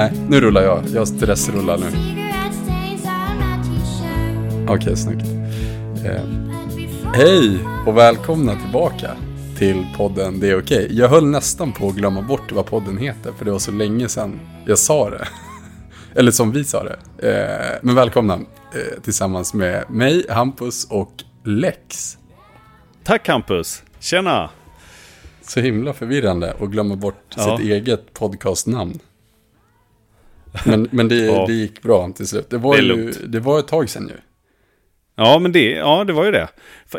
Nej, nu rullar jag. Jag stressrullar nu. Okej, okay, snyggt. Eh, hej och välkomna tillbaka till podden Det är okej. Okay. Jag höll nästan på att glömma bort vad podden heter, för det var så länge sedan jag sa det. Eller som vi sa det. Eh, men välkomna eh, tillsammans med mig, Hampus och Lex. Tack Hampus. Tjena. Så himla förvirrande att glömma bort ja. sitt eget podcastnamn. Men, men det, ja. det gick bra till slut. Det var, det ju, det var ett tag sedan ju. Ja, men det, ja, det var ju det.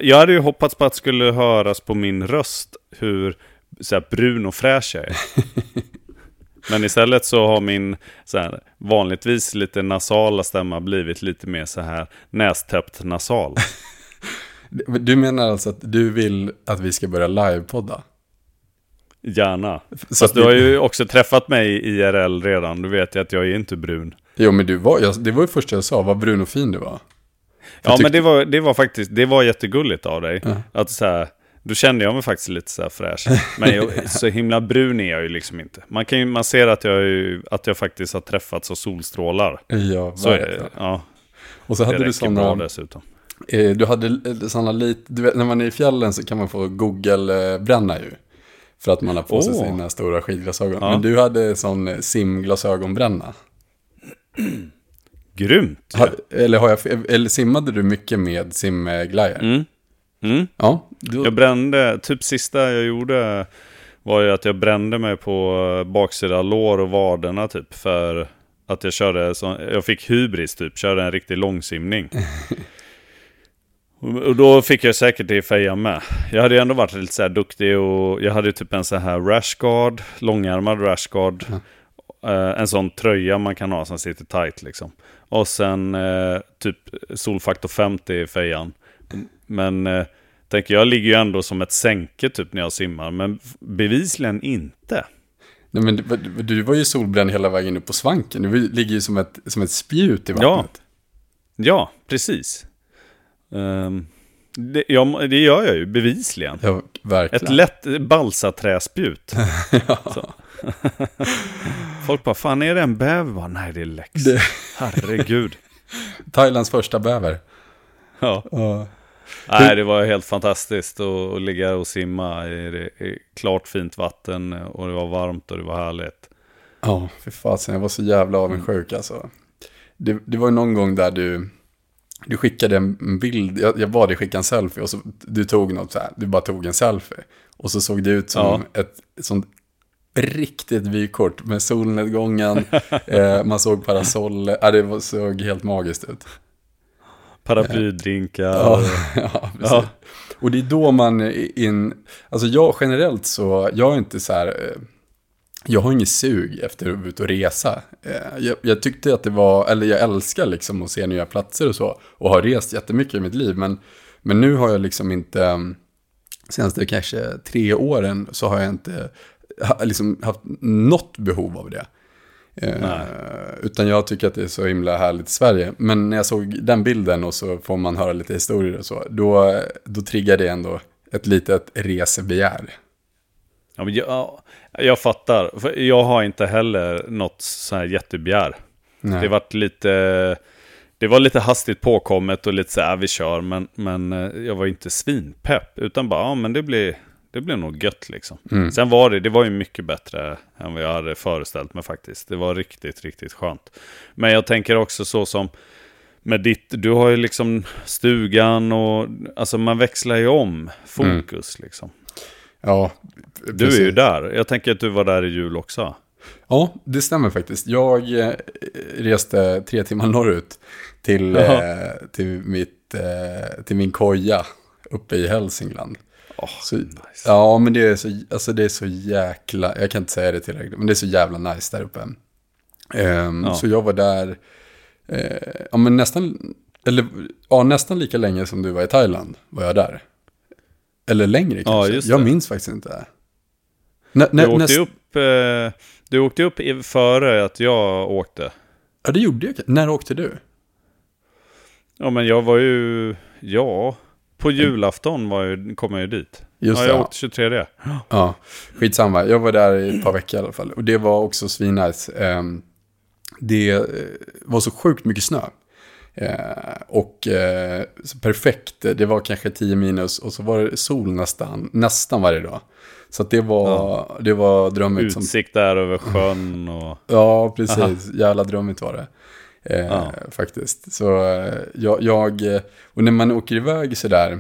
Jag hade ju hoppats på att det skulle höras på min röst hur så här, brun och fräsch jag är. men istället så har min så här, vanligtvis lite nasala stämma blivit lite mer så här nästäppt nasal. Du menar alltså att du vill att vi ska börja livepodda? Gärna. Så Fast du har ju också träffat mig i IRL redan. Du vet ju att jag är inte brun. Jo, men du var, jag, det var ju första jag sa, vad brun och fin du var. ja, men det var, det var faktiskt, det var jättegulligt av dig. Ja. Att så här, då kände jag mig faktiskt lite så här fräsch. Men jag, så himla brun är jag ju liksom inte. Man, kan ju, man ser att jag, ju, att jag faktiskt har träffats av solstrålar. Ja, så är, ja. Och så hade det du sådana... bra dessutom. Eh, du hade sådana lite, du vet, när man är i fjällen så kan man få Google-bränna ju. För att man har på sig oh. sina stora skidglasögon. Ja. Men du hade sån eh, simglasögonbränna. Grymt! Ha, eller, har jag, eller simmade du mycket med simglajjor? Mm. Mm. Ja, du... Jag brände, typ sista jag gjorde var ju att jag brände mig på baksida lår och vaderna typ. För att jag körde, så, jag fick hybris typ, körde en riktig långsimning. Och då fick jag säkert det i fejan med. Jag hade ju ändå varit lite så här duktig och jag hade typ en så här rashguard, långärmad rashguard. Mm. Uh, en sån tröja man kan ha som sitter tight liksom. Och sen uh, typ solfaktor 50 i fejan. Men uh, tänker jag ligger ju ändå som ett sänke typ när jag simmar. Men bevisligen inte. Nej men du, du var ju solbränd hela vägen upp på svanken. Du ligger ju som ett, som ett spjut i vattnet. Ja, ja precis. Um, det, ja, det gör jag ju bevisligen. Ja, verkligen. Ett lätt balsaträspjut. ja. Folk bara, fan är det en bäver? Nej, det är Lex. Det... Herregud. Thailands första bäver. Ja. Uh. Nej, det var helt fantastiskt att, att ligga och simma i, det, i klart fint vatten och det var varmt och det var härligt. Ja, för fasen, jag var så jävla avundsjuk alltså. Det, det var någon gång där du, du skickade en bild, jag, jag bad dig skicka en selfie och så du tog något så här, du bara tog en selfie. Och så såg det ut som ja. ett sånt riktigt vykort med solnedgången, eh, man såg parasoll, eh, det såg helt magiskt ut. Paraplydrinkar. Ja, ja, ja, Och det är då man in, alltså jag generellt så, jag är inte så här, eh, jag har inget sug efter att vara ute och resa. Eh, jag, jag, tyckte att det var, eller jag älskar liksom att se nya platser och så. Och har rest jättemycket i mitt liv. Men, men nu har jag liksom inte, senaste kanske tre åren så har jag inte liksom haft något behov av det. Eh, utan jag tycker att det är så himla härligt i Sverige. Men när jag såg den bilden och så får man höra lite historier och så. Då, då triggar det ändå ett litet resebegär. Ja, men jag, jag fattar. Jag har inte heller något så här jättebegär. Det varit lite... Det var lite hastigt påkommet och lite så här, vi kör, men, men eh, jag var inte svinpepp. Utan bara, ja men det blir, det blir nog gött liksom. Mm. Sen var det, det var ju mycket bättre än vad jag hade föreställt mig faktiskt. Det var riktigt, riktigt skönt. Men jag tänker också så som med ditt, du har ju liksom stugan och, alltså man växlar ju om fokus mm. liksom. Ja, precis. Du är ju där. Jag tänker att du var där i jul också. Ja, det stämmer faktiskt. Jag eh, reste tre timmar norrut till, eh, till, mitt, eh, till min koja uppe i Hälsingland. Oh, så, nice. Ja, men det är, så, alltså det är så jäkla, jag kan inte säga det tillräckligt, men det är så jävla nice där uppe. Um, ja. Så jag var där, uh, ja men nästan, eller ja, nästan lika länge som du var i Thailand var jag där. Eller längre kanske. Ja, jag minns faktiskt inte. N du, åkte näst... upp, eh, du åkte upp före att jag åkte. Ja, det gjorde jag. När åkte du? Ja, men jag var ju, ja, på julafton var jag, kom jag ju dit. Just ja, jag åkte 23. Ja, skitsamma. Jag var där i ett par veckor i alla fall. Och det var också svinnice. Ehm, det eh, var så sjukt mycket snö. Eh, och eh, perfekt, det var kanske 10 minus och så var det sol nästan, nästan varje dag. Så det var, ja. det var drömmigt. Utsikt där över sjön och... Ja, precis. Aha. Jävla drömmigt var det. Eh, ja. Faktiskt. Så eh, jag, jag, och när man åker iväg sådär,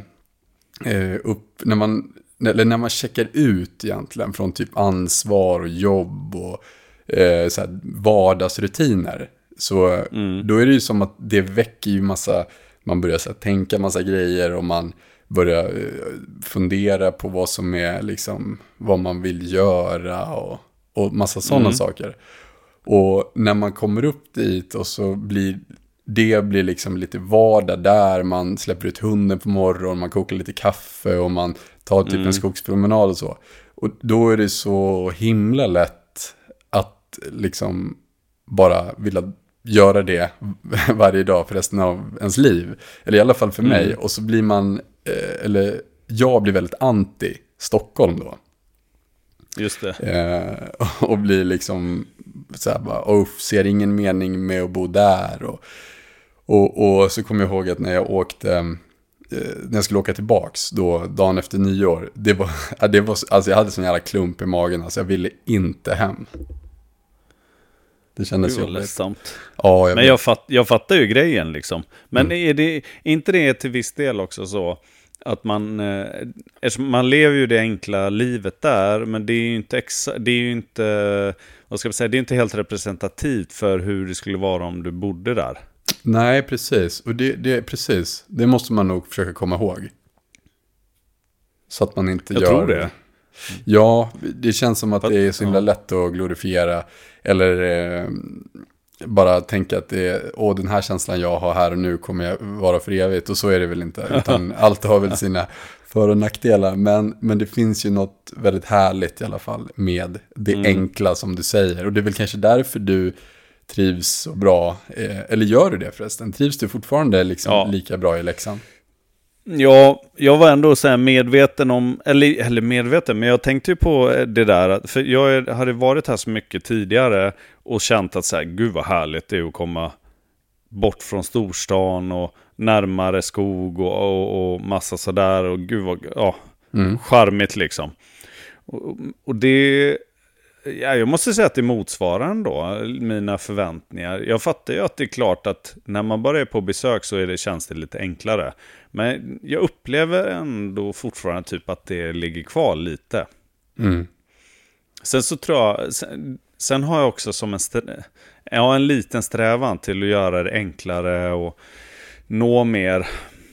eh, upp, när man, eller när man checkar ut egentligen från typ ansvar och jobb och eh, så vardagsrutiner. Så mm. då är det ju som att det väcker ju massa, man börjar så här, tänka massa grejer och man börjar eh, fundera på vad som är liksom, vad man vill göra och, och massa sådana mm. saker. Och när man kommer upp dit och så blir det blir liksom lite vardag där, man släpper ut hunden på morgonen, man kokar lite kaffe och man tar typ mm. en skogspromenad och så. Och då är det så himla lätt att liksom bara vilja göra det varje dag för resten av ens liv. Eller i alla fall för mig. Mm. Och så blir man, eh, eller jag blir väldigt anti Stockholm då. Just det. Eh, och blir liksom så här bara, oh, ser ingen mening med att bo där. Och, och, och så kommer jag ihåg att när jag åkte, eh, när jag skulle åka tillbaks då, dagen efter nyår, det var, det var, alltså jag hade sån jävla klump i magen, alltså jag ville inte hem. Det kändes ledsamt. Ja, jag Men jag, fatt, jag fattar ju grejen liksom. Men mm. är det inte det till viss del också så att man, eh, man lever ju det enkla livet där, men det är ju inte, exa, det är ju inte, vad ska jag säga, det är inte helt representativt för hur det skulle vara om du bodde där. Nej, precis. Och det, det, precis. det måste man nog försöka komma ihåg. Så att man inte jag gör... Jag tror det. Ja, det känns som att det är så himla lätt att glorifiera. Eller eh, bara tänka att det är, åh den här känslan jag har här och nu kommer jag vara för evigt. Och så är det väl inte. Utan allt har väl sina för och nackdelar. Men, men det finns ju något väldigt härligt i alla fall med det mm. enkla som du säger. Och det är väl kanske därför du trivs så bra. Eh, eller gör du det förresten? Trivs du fortfarande liksom ja. lika bra i Leksand? Ja, jag var ändå så medveten om, eller, eller medveten, men jag tänkte ju på det där, för jag hade varit här så mycket tidigare och känt att så här, gud vad härligt det är att komma bort från storstan och närmare skog och, och, och massa sådär och gud vad, ja, mm. charmigt liksom. Och, och det Ja, jag måste säga att det motsvarar ändå mina förväntningar. Jag fattar ju att det är klart att när man bara är på besök så är det, känns det lite enklare. Men jag upplever ändå fortfarande typ att det ligger kvar lite. Mm. Sen så tror jag, sen, sen har jag också som en, ja, en liten strävan till att göra det enklare och nå mer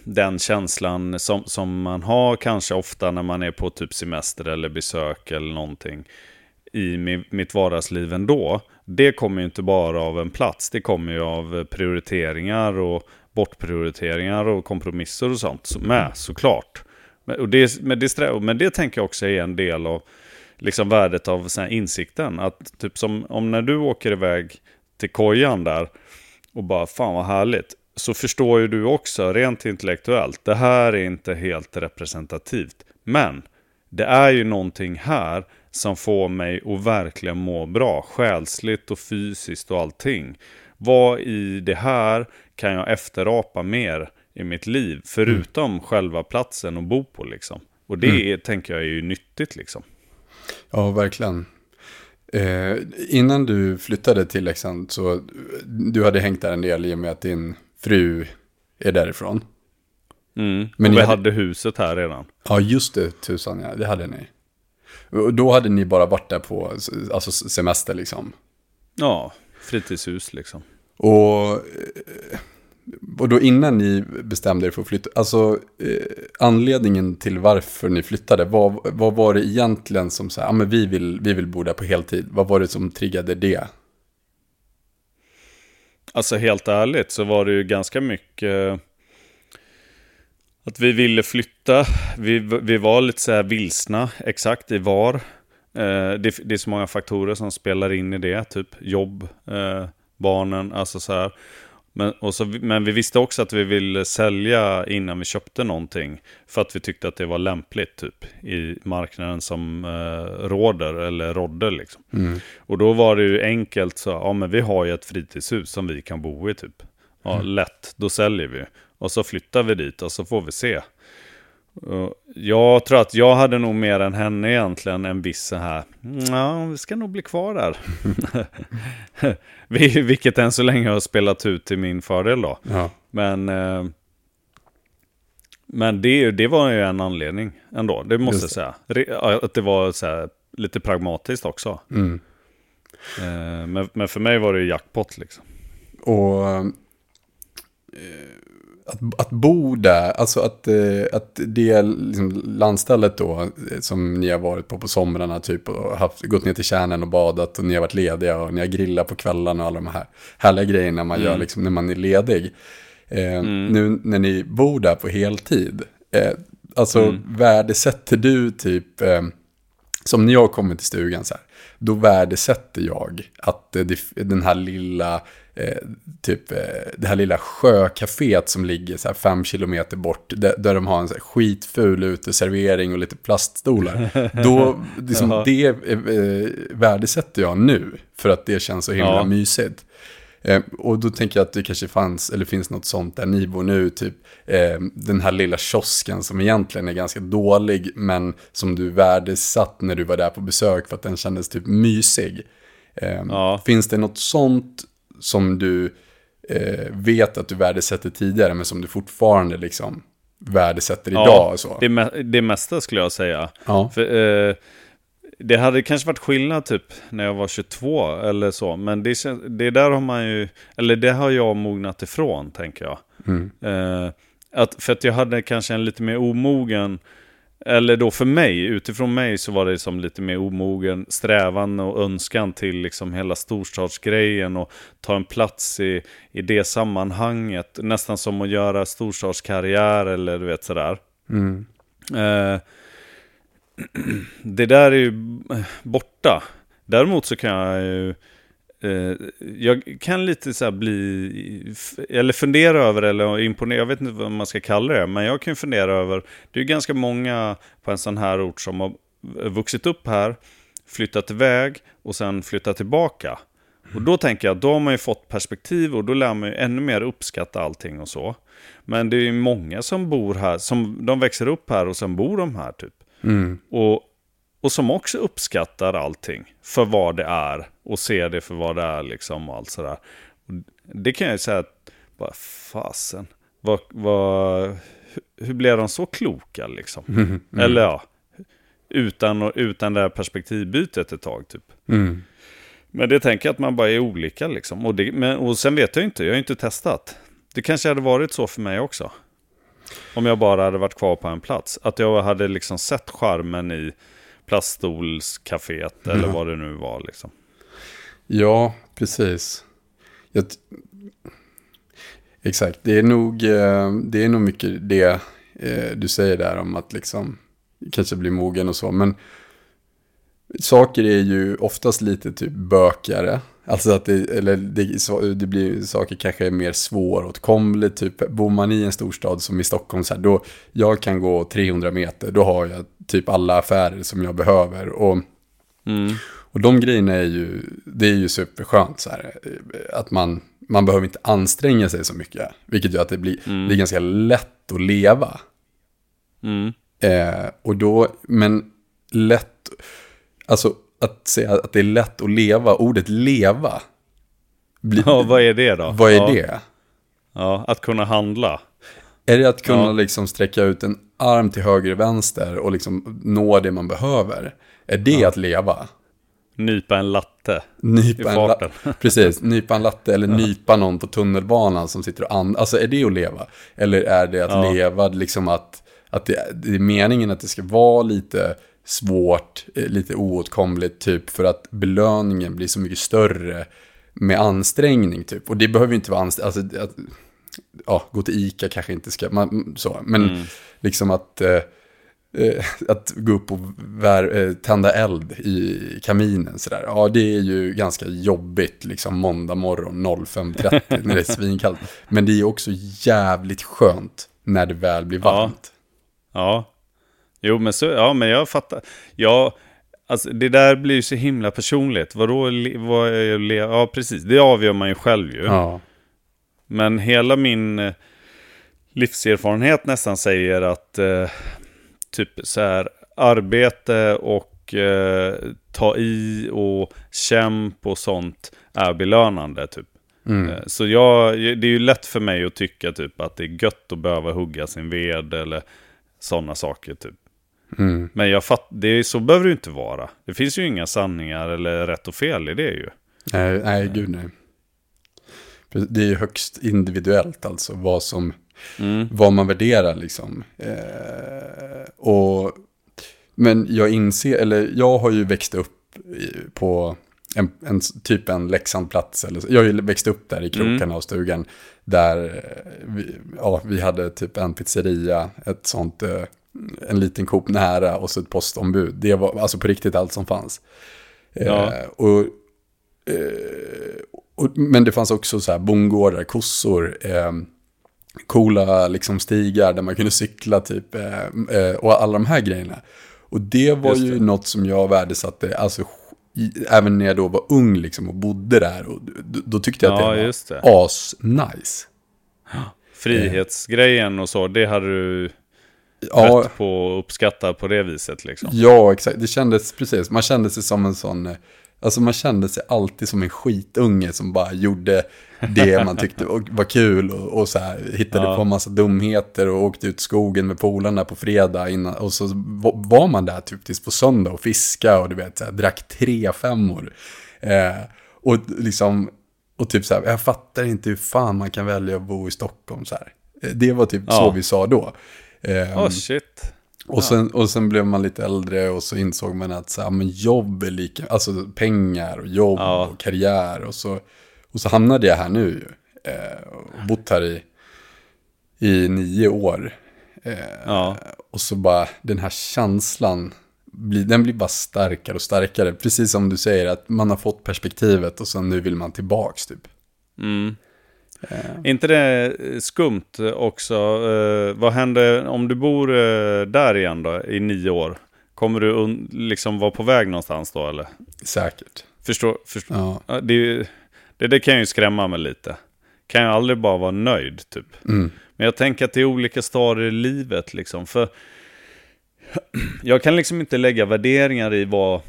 den känslan som, som man har kanske ofta när man är på typ semester eller besök eller någonting i mitt vardagsliv ändå. Det kommer ju inte bara av en plats, det kommer ju av prioriteringar och bortprioriteringar och kompromisser och sånt med såklart. Och det, men, det, men det tänker jag också är en del av liksom värdet av så insikten. Att typ som om när du åker iväg till kojan där och bara fan vad härligt. Så förstår ju du också rent intellektuellt. Det här är inte helt representativt. Men det är ju någonting här som får mig att verkligen må bra. Själsligt och fysiskt och allting. Vad i det här kan jag efterapa mer i mitt liv? Förutom mm. själva platsen att bo på liksom. Och det mm. tänker jag är ju nyttigt liksom. Ja, verkligen. Eh, innan du flyttade till Leksand så du hade hängt där en del i och med att din fru är därifrån. Mm. Men vi hade... hade huset här redan. Ja, just det, tusan ja, det hade ni. Och då hade ni bara varit där på alltså semester liksom? Ja, fritidshus liksom. Och, eh, och då innan ni bestämde er för att flytta, alltså eh, anledningen till varför ni flyttade, vad, vad var det egentligen som sa, ja men vi vill, vi vill bo där på heltid, vad var det som triggade det? Alltså helt ärligt så var det ju ganska mycket att vi ville flytta. Vi, vi var lite så här vilsna exakt i var. Eh, det, det, är så många faktorer som spelar in i det. Typ jobb, eh, barnen, alltså så här. Men, och så, men vi visste också att vi ville sälja innan vi köpte någonting. För att vi tyckte att det var lämpligt typ i marknaden som eh, råder eller rådde liksom. Mm. Och då var det ju enkelt så, ja men vi har ju ett fritidshus som vi kan bo i typ. Ja, mm. lätt, då säljer vi. Och så flyttar vi dit och så får vi se. Jag tror att jag hade nog mer än henne egentligen en viss så här, ja, vi ska nog bli kvar där. Vilket än så länge har spelat ut till min fördel då. Ja. Men, eh, men det, det var ju en anledning ändå, det måste jag säga. Att det var så här, lite pragmatiskt också. Mm. Eh, men, men för mig var det jackpot liksom. Och... Eh att, att bo där, alltså att, eh, att det liksom landstället då eh, som ni har varit på på somrarna typ och haft, gått ner till kärnen och badat och ni har varit lediga och ni har grillat på kvällarna och alla de här härliga grejerna man mm. gör liksom när man är ledig. Eh, mm. Nu när ni bor där på heltid, eh, alltså mm. värdesätter du typ, eh, som när jag kommer till stugan så här, då värdesätter jag att det, den här lilla eh, typ eh, det här lilla sjöcaféet som ligger så här fem kilometer bort, där, där de har en så här skitful uteservering och lite plaststolar. Då, liksom, det eh, värdesätter jag nu, för att det känns så himla ja. mysigt. Eh, och då tänker jag att det kanske fanns, eller finns något sånt där ni bor nu, typ eh, den här lilla kiosken som egentligen är ganska dålig, men som du värdesatt när du var där på besök för att den kändes typ mysig. Eh, ja. Finns det något sånt som du eh, vet att du värdesätter tidigare, men som du fortfarande liksom värdesätter idag. Ja, och så. Det, me det mesta skulle jag säga. Ja. För, eh, det hade kanske varit skillnad typ när jag var 22 eller så, men det, det där har man ju, eller det har jag mognat ifrån tänker jag. Mm. Eh, att, för att jag hade kanske en lite mer omogen eller då för mig, utifrån mig så var det som lite mer omogen strävan och önskan till liksom hela storstadsgrejen och ta en plats i, i det sammanhanget. Nästan som att göra storstadskarriär eller du vet sådär. Mm. Eh, det där är ju borta. Däremot så kan jag ju Eh, jag kan lite så bli, eller fundera över, eller imponera, jag vet inte vad man ska kalla det, men jag kan fundera över, det är ganska många på en sån här ort som har vuxit upp här, flyttat iväg och sen flyttat tillbaka. Och då tänker jag, då har man ju fått perspektiv och då lär man ju ännu mer uppskatta allting och så. Men det är ju många som bor här, som de växer upp här och sen bor de här typ. Mm. Och och som också uppskattar allting för vad det är och ser det för vad det är liksom och allt sådär. Det kan jag ju säga att, bara fasen, vad, vad, hur blev de så kloka liksom? Mm, mm. Eller ja, utan, utan det här perspektivbytet ett tag typ. Mm. Men det tänker jag att man bara är olika liksom. Och, det, men, och sen vet jag inte, jag har inte testat. Det kanske hade varit så för mig också. Om jag bara hade varit kvar på en plats. Att jag hade liksom sett charmen i plaststolscaféet mm. eller vad det nu var liksom. Ja, precis. Jag Exakt, det är nog, eh, det är nog mycket det eh, du säger där om att liksom kanske bli mogen och så. Men saker är ju oftast lite typ bökigare. Alltså att det, eller det, det blir saker kanske är mer svåråtkomligt. Typ bor man i en storstad som i Stockholm, så här, då jag kan gå 300 meter, då har jag typ alla affärer som jag behöver. Och, mm. och de grejerna är ju, det är ju superskönt så här, att man, man behöver inte anstränga sig så mycket. Vilket gör att det blir, mm. det är ganska lätt att leva. Mm. Eh, och då, men lätt, alltså att säga att det är lätt att leva, ordet leva. Bli, ja, vad är det då? Vad är ja. det? Ja, att kunna handla. Är det att kunna ja. liksom sträcka ut en arm till höger och vänster och liksom nå det man behöver? Är det ja. att leva? Nypa en latte nypa i farten. En precis, nypa en latte eller nypa någon på tunnelbanan som sitter och andas. Alltså är det att leva? Eller är det att leva, liksom att, att det, det, är meningen att det ska vara lite svårt, eh, lite oåtkomligt typ för att belöningen blir så mycket större med ansträngning typ. Och det behöver ju inte vara ansträngning, alltså, att, ja, gå till Ica kanske inte ska, man, så, men mm. liksom att, eh, eh, att gå upp och vär, eh, tända eld i kaminen sådär. Ja, det är ju ganska jobbigt liksom måndag morgon 05.30 när det är svinkallt. Men det är också jävligt skönt när det väl blir varmt. Ja, ja. Jo men så, ja men jag fattar. Ja, alltså det där blir ju så himla personligt. Vadå, vad är, ja precis, det avgör man ju själv ju. Ja. Men hela min eh, livserfarenhet nästan säger att eh, typ så här arbete och eh, ta i och kämp och sånt är belönande typ. Mm. Eh, så jag, det är ju lätt för mig att tycka typ att det är gött att behöva hugga sin ved eller sådana saker typ. Mm. Men jag fatt, det är, så behöver det ju inte vara. Det finns ju inga sanningar eller rätt och fel i det ju. Nej, nej gud nej. Det är ju högst individuellt alltså vad som, Mm. vad man värderar liksom. Eh, och, men jag inser, eller jag har ju växt upp på en, en typ en Leksandsplats. Eller, jag har ju växt upp där i krokarna Mm. av stugan. Där eh, vi, ja, vi hade typ en pizzeria, ett sånt, eh, en liten Coop nära och så ett postombud. Det var alltså på riktigt allt som fanns. Eh, Ja. och, eh, och, men det fanns också så här bondgårdar, kossor, eh, coola liksom stigar där man kunde cykla typ. Eh, eh, och alla de här grejerna. Och det var Just ju det. något som jag värdesatte, alltså i, även när jag då var ung liksom och bodde där. Och då, då tyckte jag att Ja, det var det. as-nice. Frihetsgrejen och så, det hade du Ja, rätt på att uppskatta på det viset liksom. ja, exakt. Det kändes precis. Man kände sig som en sån... eh, Alltså man kände sig alltid som en skitunge som bara gjorde det man tyckte var kul och, och så här hittade Ja. på en massa dumheter och åkte ut skogen med polarna på fredag innan. Och så va- var man där typ tills på söndag och fiska och du vet, så här, drack tre femmor. Eh, och liksom, och typ så här, jag fattar inte hur fan man kan välja att bo i Stockholm så här. Eh, Det var typ Ja. så vi sa då. Eh, Åh shit. och, sen, och sen blev man lite äldre och så insåg man att så här, men jobb är lika, alltså pengar och jobb Ja. och karriär. Och så, och så hamnade jag här nu ju. Eh, och bott här i, i nio år. Eh, Ja. Och så bara den här känslan, blir, den blir bara starkare och starkare. Precis som du säger, att man har fått perspektivet och sen nu vill man tillbaks typ. Mm. Inte det skumt också? Eh, vad händer om du bor eh, där igen då i nio år? Kommer du liksom vara på väg någonstans då eller? Säkert. Förstår, förstår. Ja. Det, det, det kan ju skrämma mig lite. Kan jag aldrig bara vara nöjd typ. Mm. Men jag tänker att det är olika stadier i livet liksom. För jag kan liksom inte lägga värderingar i vad,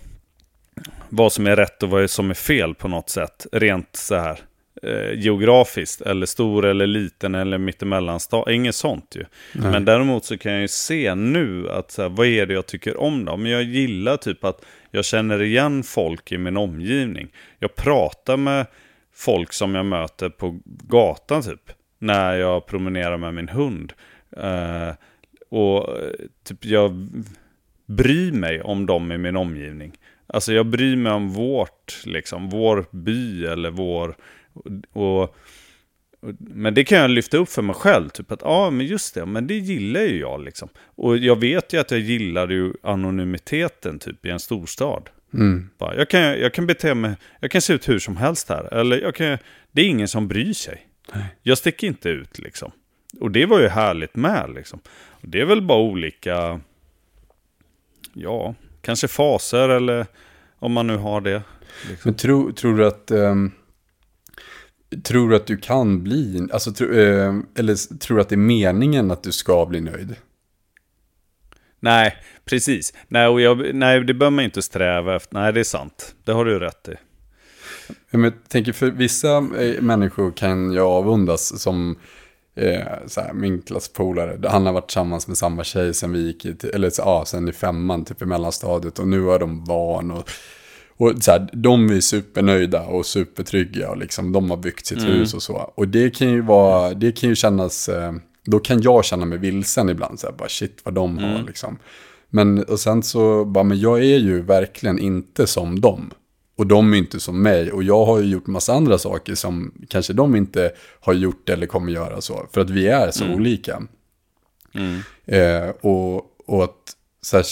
vad som är rätt och vad som är fel på något sätt. Rent så här eh, geografiskt. Eller stor eller liten eller mittemellan. sta- Inget sånt ju. Nej. Men däremot så kan jag ju se nu att så här, vad är det jag tycker om då? Men jag gillar typ att jag känner igen folk i min omgivning. Jag pratar med folk som jag möter på gatan typ. När jag promenerar med min hund. Eh, och eh, typ jag bryr mig om dem i min omgivning. Alltså jag bryr mig om vårt, liksom, vår by eller vår... Och, och, men det kan jag lyfta upp för mig själv. Typ att, ja ah, men just det, men det gillar ju jag liksom. Och jag vet ju att jag gillar ju anonymiteten typ i en storstad. Mm. Bara, jag, kan, jag kan bete mig, jag kan se ut hur som helst här. Eller jag kan, det är ingen som bryr sig. Nej. Jag sticker inte ut liksom. Och det var ju härligt med liksom. Och det är väl bara olika, ja, kanske faser eller om man nu har det. Liksom. Men tro, tror du att... ehm, tror du att du kan bli... Alltså, tro, ehm, eller tror du att det är meningen att du ska bli nöjd? Nej, precis. Nej, och jag, nej, det bör man inte sträva efter. Nej, det är sant. Det har du rätt i. Men jag tänker för vissa eh, människor kan jag avundas som eh, så här, min klasspolare. Han har varit tillsammans med samma tjej sen vi gick i, eller ja, sen i femman, typ i mellanstadiet. Och nu har de barn och, och så här, de är supernöjda och supertrygga och liksom de har byggt sitt Mm. hus och så. Och det kan ju vara, det kan ju kännas, eh, då kan jag känna mig vilsen ibland. Så här, bara shit vad de har Mm. liksom. Men och sen så, bara, men jag är ju verkligen inte som dem. Och de är inte som mig. Och jag har ju gjort massa andra saker som kanske de inte har gjort eller kommer göra så. För att vi är så olika. Mm. Eh, och, och att så här,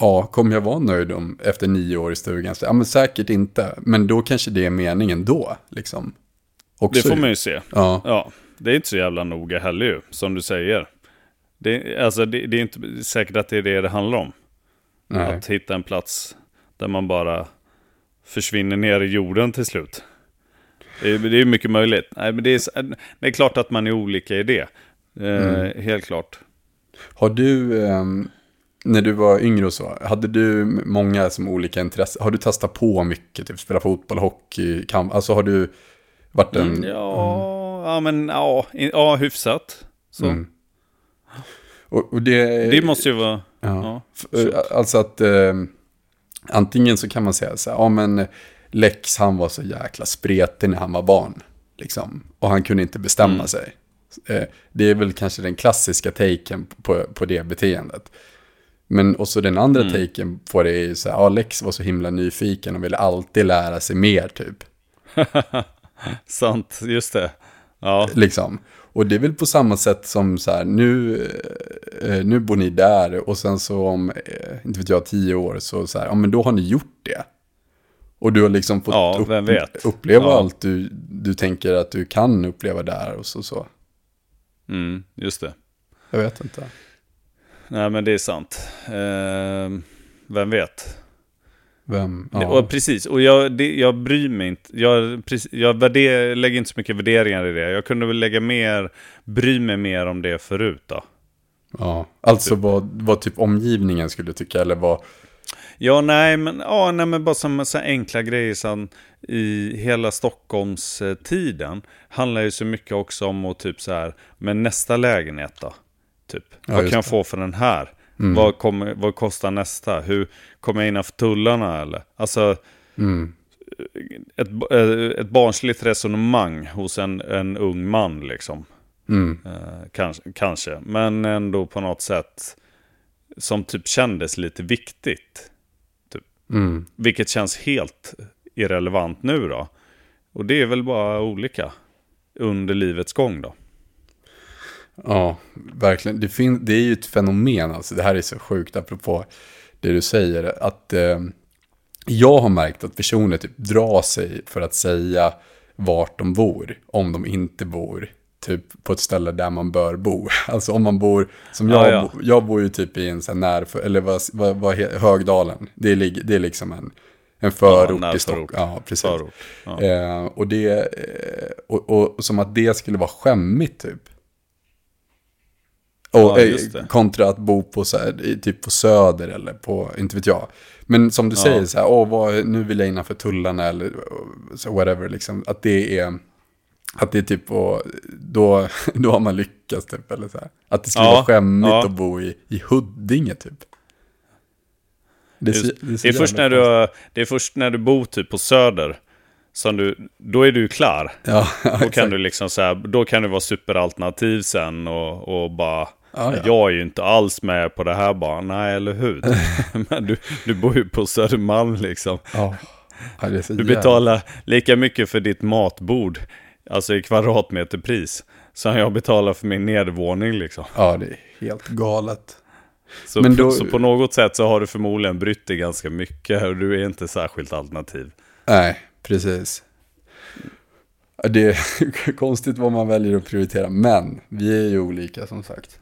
ja, kommer jag vara nöjd om, efter nio år i stugan? Så, ja, men säkert inte. Men då kanske det är meningen då, liksom. Också det får man ju se. Ja. ja. Det är inte så jävla noga heller ju, som du säger. Det, alltså, det, det är inte säkert att det är det det handlar om. Nej. Att hitta en plats där man bara försvinner ner i jorden till slut. Det är, det är mycket möjligt. Nej, men det, är, det är klart att man är olika i det. Eh, mm. Helt klart. Har du, eh, när du var yngre och så, hade du många som olika intressen? Har du testat på mycket, typ spela fotboll, hockey, kamp? Alltså har du varit en... Mm, ja, mm. ja, men ja, ja hyfsat. Så. Mm. Och, och, det, det måste ju vara... Ja. ja eh, alltså att eh, antingen så kan man säga så här, ja men Lex han var så jäkla spretig när han var barn. Liksom, och han kunde inte bestämma mm. sig. Eh, det är väl kanske den klassiska taken på, på det beteendet. Men också den andra mm. taken på det är ju så här, ja, Lex var så himla nyfiken och ville alltid lära sig mer typ. Sant, just det. Ja. Liksom. Och det är väl på samma sätt som så här, nu, eh, nu bor ni där och sen så om, eh, inte vet jag, tio år så så här, ja men då har ni gjort det. Och du har liksom fått ja, upp, uppleva ja. allt du, du tänker att du kan uppleva där och så. så. Mm, just det. Jag vet inte. Nej men det är sant. Eh, vem vet? Vem? Ja. Och precis, och jag, det, jag bryr mig inte. Jag, jag värder, lägger inte så mycket värderingar i det. Jag kunde väl lägga mer, bry mig mer om det förut då. Ja, alltså typ. vad, vad typ omgivningen skulle tycka eller vad... Ja, nej, men, ja, nej, men bara som så enkla grejer som i hela Stockholmstiden handlar ju så mycket också om att typ så här, men nästa lägenhet då? Typ, ja, vad kan jag få för den här? Mm. Vad, kommer, vad kostar nästa? Hur kommer jag innanför tullarna eller? Alltså, mm. ett, eh, ett barnsligt resonemang hos en, en ung man liksom. Mm. Eh, kanske, kanske, men ändå på något sätt som typ kändes lite viktigt. Typ. Mm. Vilket känns helt irrelevant nu då. Och det är väl bara olika under livets gång då. Ja, verkligen. Det, fin- det är ju ett fenomen, alltså det här är så sjukt apropå det du säger. Att eh, jag har märkt att personer typ drar sig för att säga vart de bor, om de inte bor typ på ett ställe där man bör bo. Alltså om man bor, som jag, ja, ja. Bo, jag bor ju typ i en sån här när, eller vad, vad, vad Högdalen. Det är, det är liksom en, en förort ja, i Stockholm. Ja, precis. Ja. Eh, och det, eh, och, och, som att det skulle vara skämmigt typ. Och, ja, eh, kontra att bo på, så här, typ på Söder eller på, inte vet jag. Men som du ja. säger, så här, åh, vad, nu vill jag innanför tullarna eller så whatever, liksom. Att det är, att det är typ, och, då, då har man lyckats typ, eller så här. Att det skulle ja, vara skämmigt ja. att bo i, i Huddinge typ. Det, Just, det, är, det är först när du, det är först när du bor typ på Söder som du, då är du klar. Ja, då kan du liksom så här, då kan du vara superalternativ sen och, och bara Ah, ja. Jag är ju inte alls med på det här bara, nej eller hur? Men du, du bor ju på Södermalm liksom. Ja. Ja, du betalar lika mycket för ditt matbord, alltså i kvadratmeterpris, som jag betalar för min nedervåning liksom. Ja, det är helt galet. Så, Men då... så på något sätt så har du förmodligen brytt dig ganska mycket och du är inte särskilt alternativ. Nej, precis. Det är konstigt vad man väljer att prioritera, men vi är ju olika som sagt.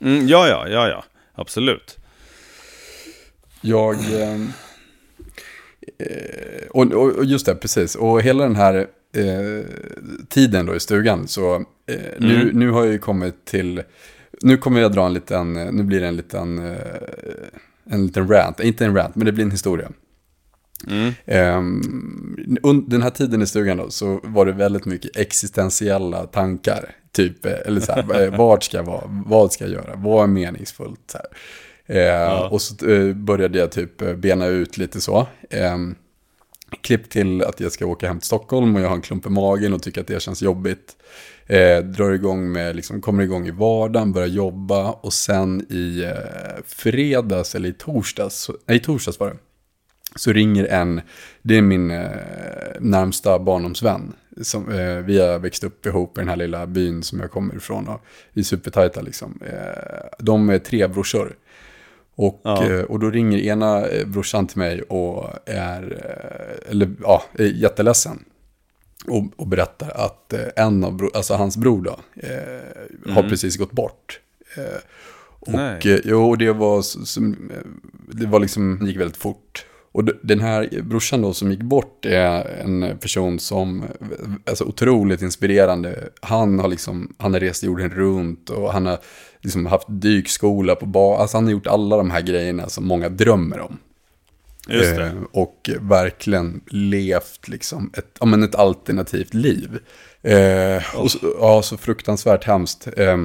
Mm, ja, ja, ja, ja. Absolut. Jag... Eh, och, och, just det, precis. Och hela den här eh, tiden då i stugan, så eh, nu, mm. nu har jag ju kommit till... Nu kommer jag dra en liten, nu blir det en liten, eh, en liten rant, inte en rant, men det blir en historia. Mm. Um, den här tiden i stugan då, så var det väldigt mycket existentiella tankar. Typ, eh, eller så här, eh, vart ska jag vara, vad ska jag göra, vad är meningsfullt? Så uh, ja. Och så uh, började jag typ bena ut lite så. Um, klipp till att jag ska åka hem till Stockholm och jag har en klump i magen och tycker att det känns jobbigt. Eh, drar igång med, liksom, kommer igång i vardagen, börjar jobba och sen i eh, fredags eller i torsdags, nej i torsdags var det, så ringer en, det är min eh, närmsta barndomsvän. Som, eh, vi har växt upp ihop i den här lilla byn som jag kommer ifrån. Och vi är supertajta liksom. Eh, de är tre brorsor. Och, ja. och då ringer ena brorsan till mig och är, eller, ja, är jätteledsen. Och, och berättar att en av, bro, alltså hans bror då, eh, mm. har precis gått bort. Eh, och eh, jo, det var, det var liksom, gick väldigt fort. Och den här brorsan då som gick bort är en person som, alltså otroligt inspirerande. Han har liksom, han har rest jorden runt och han har liksom haft dykskola på bar. Alltså han har gjort alla de här grejerna som många drömmer om. Just det. Eh, och verkligen levt liksom ett, ja, men ett alternativt liv. Eh, och, ja, så fruktansvärt hemskt. Eh,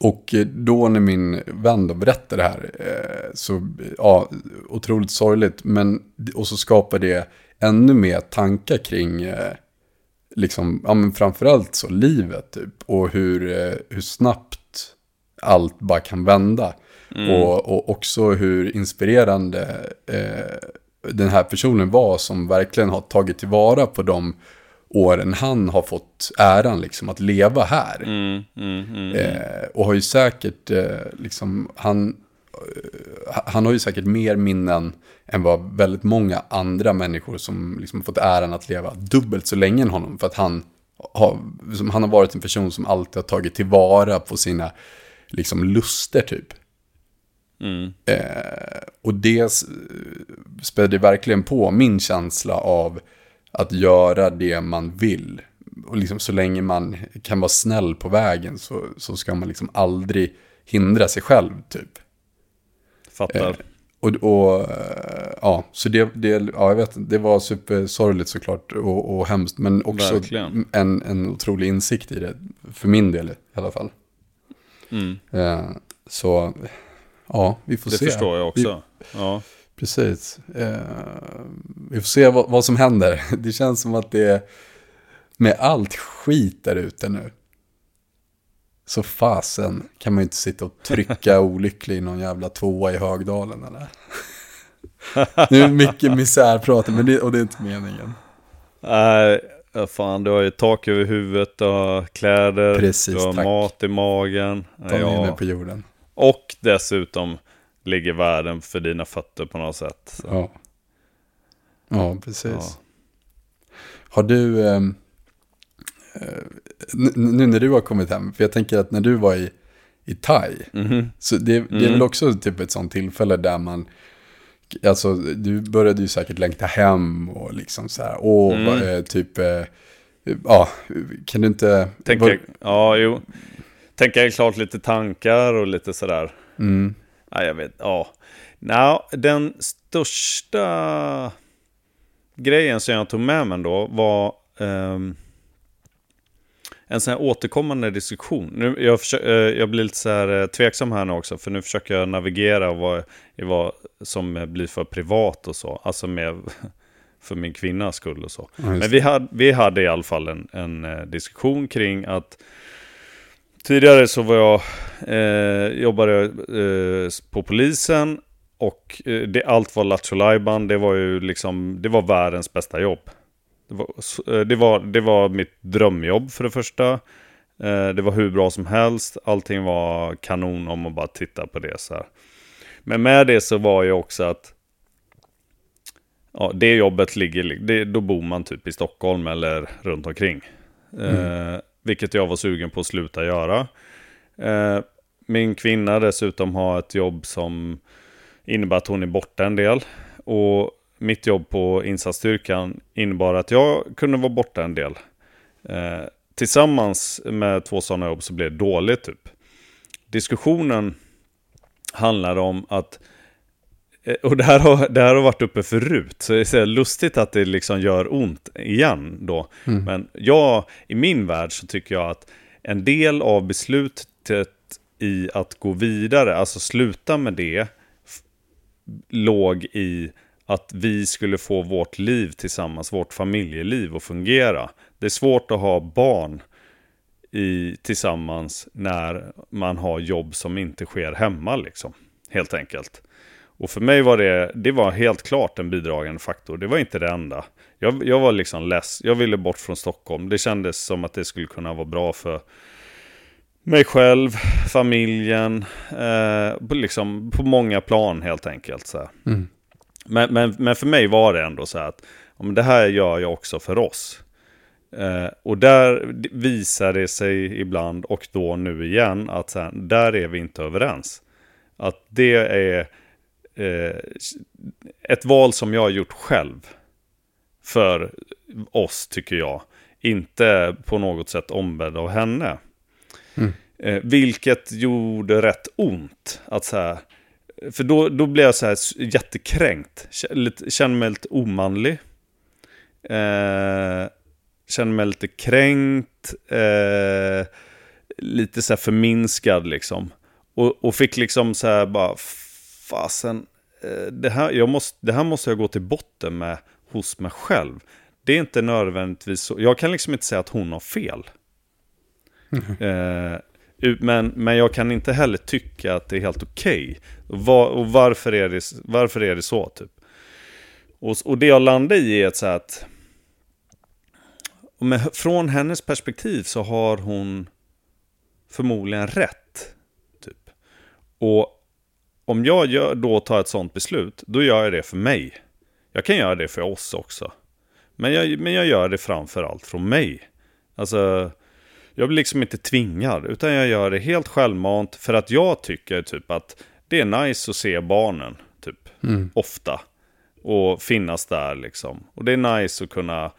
och då när min vän då berättade det här, eh, så ja, otroligt sorgligt. Men, och så skapar det ännu mer tankar kring, eh, liksom, ja men framförallt så livet typ. Och hur, eh, hur snabbt allt bara kan vända. Mm. Och, och också hur inspirerande eh, den här personen var som verkligen har tagit tillvara på de åren han har fått äran liksom att leva här. Mm, mm, mm, eh, och har ju säkert, eh, liksom, han, eh, han har ju säkert mer minnen än vad väldigt många andra människor som liksom fått äran att leva dubbelt så länge än honom. För att han har, liksom, han har varit en person som alltid har tagit tillvara på sina liksom, luster typ. Mm. Eh, och det spädde verkligen på min känsla av att göra det man vill. Och liksom så länge man kan vara snäll på vägen så, så ska man liksom aldrig hindra sig själv typ. Fattar. Eh, och, och ja, så det, det, ja, jag vet, det var supersorgligt såklart och, och hemskt. Men också en, en otrolig insikt i det, för min del i alla fall. Mm. Eh, så, ja, vi får det se. Det förstår jag också. Vi, ja. Precis. Eh, vi får se vad, vad, som händer. Det känns som att det är med allt skit där ute nu. Så fasen kan man ju inte sitta och trycka olycklig i någon jävla tvåa i Högdalen eller? nu är mycket misärprat, men det, och det är inte meningen. Nej, uh, fan du har ju tak över huvudet, du har kläder, Precis, du har tack. mat i magen. Ta ja. mig på jorden. Och dessutom ligger världen för dina fötter på något sätt. Så. Ja. ja, precis. Ja. Har du, ehm, eh, nu när du har kommit hem, för jag tänker att när du var i, i Thai, mm -hmm. så det, det är mm. väl också typ ett sånt tillfälle där man, alltså du började ju säkert längta hem och liksom så här, åh, mm. eh, typ, eh, ja, kan du inte... Tänka, ja, jo. Tänka klart lite tankar och lite sådär. Mm. Ja, jag vet. Ja. No, den största grejen som jag tog med mig då var um, en sån här återkommande diskussion. Nu, jag, försöker, eh, jag blir lite så här eh, tveksam här nu också, för nu försöker jag navigera vad, i vad som blir för privat och så. Alltså med, för min kvinnas skull och så. Ja, Men vi hade, vi hade i alla fall en, en eh, diskussion kring att Tidigare så var jag, eh, jobbade eh, på polisen och eh, det, allt var Lattjo Det var ju liksom, det var världens bästa jobb. Det var, eh, det var, det var mitt drömjobb för det första. Eh, det var hur bra som helst. Allting var kanon om man bara tittar på det så här. Men med det så var ju också att ja, det jobbet ligger, det, då bor man typ i Stockholm eller runt omkring. Mm. Vilket jag var sugen på att sluta göra. Eh, min kvinna dessutom har ett jobb som innebär att hon är borta en del. Och mitt jobb på insatsstyrkan innebar att jag kunde vara borta en del. Eh, tillsammans med två sådana jobb så blev det dåligt typ. Diskussionen handlar om att och det här, har, det här har varit uppe förut, så det är lustigt att det liksom gör ont igen då. Mm. Men jag, i min värld så tycker jag att en del av beslutet i att gå vidare, alltså sluta med det, låg i att vi skulle få vårt liv tillsammans, vårt familjeliv att fungera. Det är svårt att ha barn i, tillsammans när man har jobb som inte sker hemma liksom, helt enkelt. Och för mig var det, det var helt klart en bidragande faktor. Det var inte det enda. Jag, jag var liksom less. Jag ville bort från Stockholm. Det kändes som att det skulle kunna vara bra för mig själv, familjen, eh, på, liksom, på många plan helt enkelt. Så mm. men, men, men för mig var det ändå så här att om det här gör jag också för oss. Eh, och där visar det sig ibland, och då nu igen, att så här, där är vi inte överens. Att det är eh, ett val som jag har gjort själv. För oss, tycker jag. Inte på något sätt ombedd av henne. Mm. Eh, vilket gjorde rätt ont. Att så här, för då, då blev jag så här jättekränkt. Kände mig lite omanlig. Eh, kände mig lite kränkt. Eh, lite så här förminskad liksom. Och, och fick liksom så här bara, fasen, eh, det här, måste, det här måste jag gå till botten med hos mig själv. Det är inte nödvändigtvis så, jag kan liksom inte säga att hon har fel. Mm. Eh, men, men jag kan inte heller tycka att det är helt okej. Okay. Och, var, och varför, är det, varför är det så typ? Och, och det jag landar i är så att med, från hennes perspektiv så har hon förmodligen rätt. Typ. Och om jag gör, då tar ett sånt beslut, då gör jag det för mig. Jag kan göra det för oss också. Men jag, men jag gör det framför allt från mig. Alltså, jag blir liksom inte tvingad, utan jag gör det helt självmant för att jag tycker typ att det är nice att se barnen, typ, mm. ofta. Och finnas där liksom. Och det är nice att kunna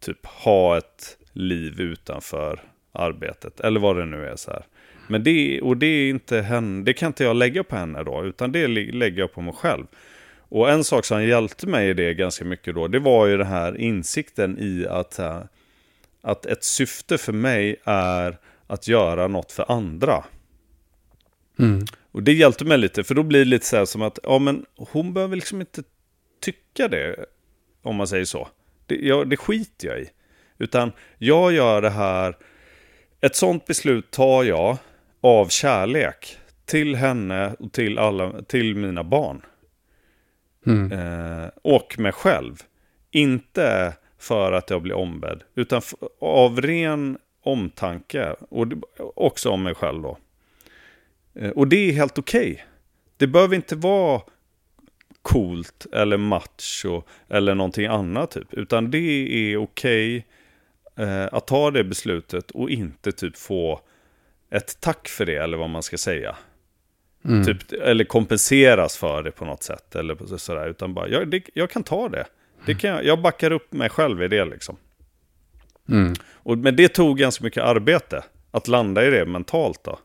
typ ha ett liv utanför arbetet. Eller vad det nu är så här. Men det, och det är inte henne, det kan inte jag lägga på henne då, utan det lägger jag på mig själv. Och en sak som hjälpte mig i det ganska mycket då, det var ju den här insikten i att, att ett syfte för mig är att göra något för andra. Mm. Och det hjälpte mig lite, för då blir det lite så här som att, ja men hon behöver liksom inte tycka det, om man säger så. Det, jag, det skiter jag i. Utan jag gör det här, ett sånt beslut tar jag av kärlek till henne och till, alla, till mina barn. Mm. Eh, och mig själv. Inte för att jag blir ombedd, utan av ren omtanke. Och också om mig själv då. Eh, och det är helt okej. Okay. Det behöver inte vara coolt eller macho eller någonting annat typ. Utan det är okej okay, eh, att ta det beslutet och inte typ få ett tack för det eller vad man ska säga. Mm. Typ, eller kompenseras för det på något sätt. Eller sådär, utan bara, jag, det, jag kan ta det. det kan jag, jag backar upp mig själv i det liksom. Mm. Och, men det tog ganska mycket arbete att landa i det mentalt då.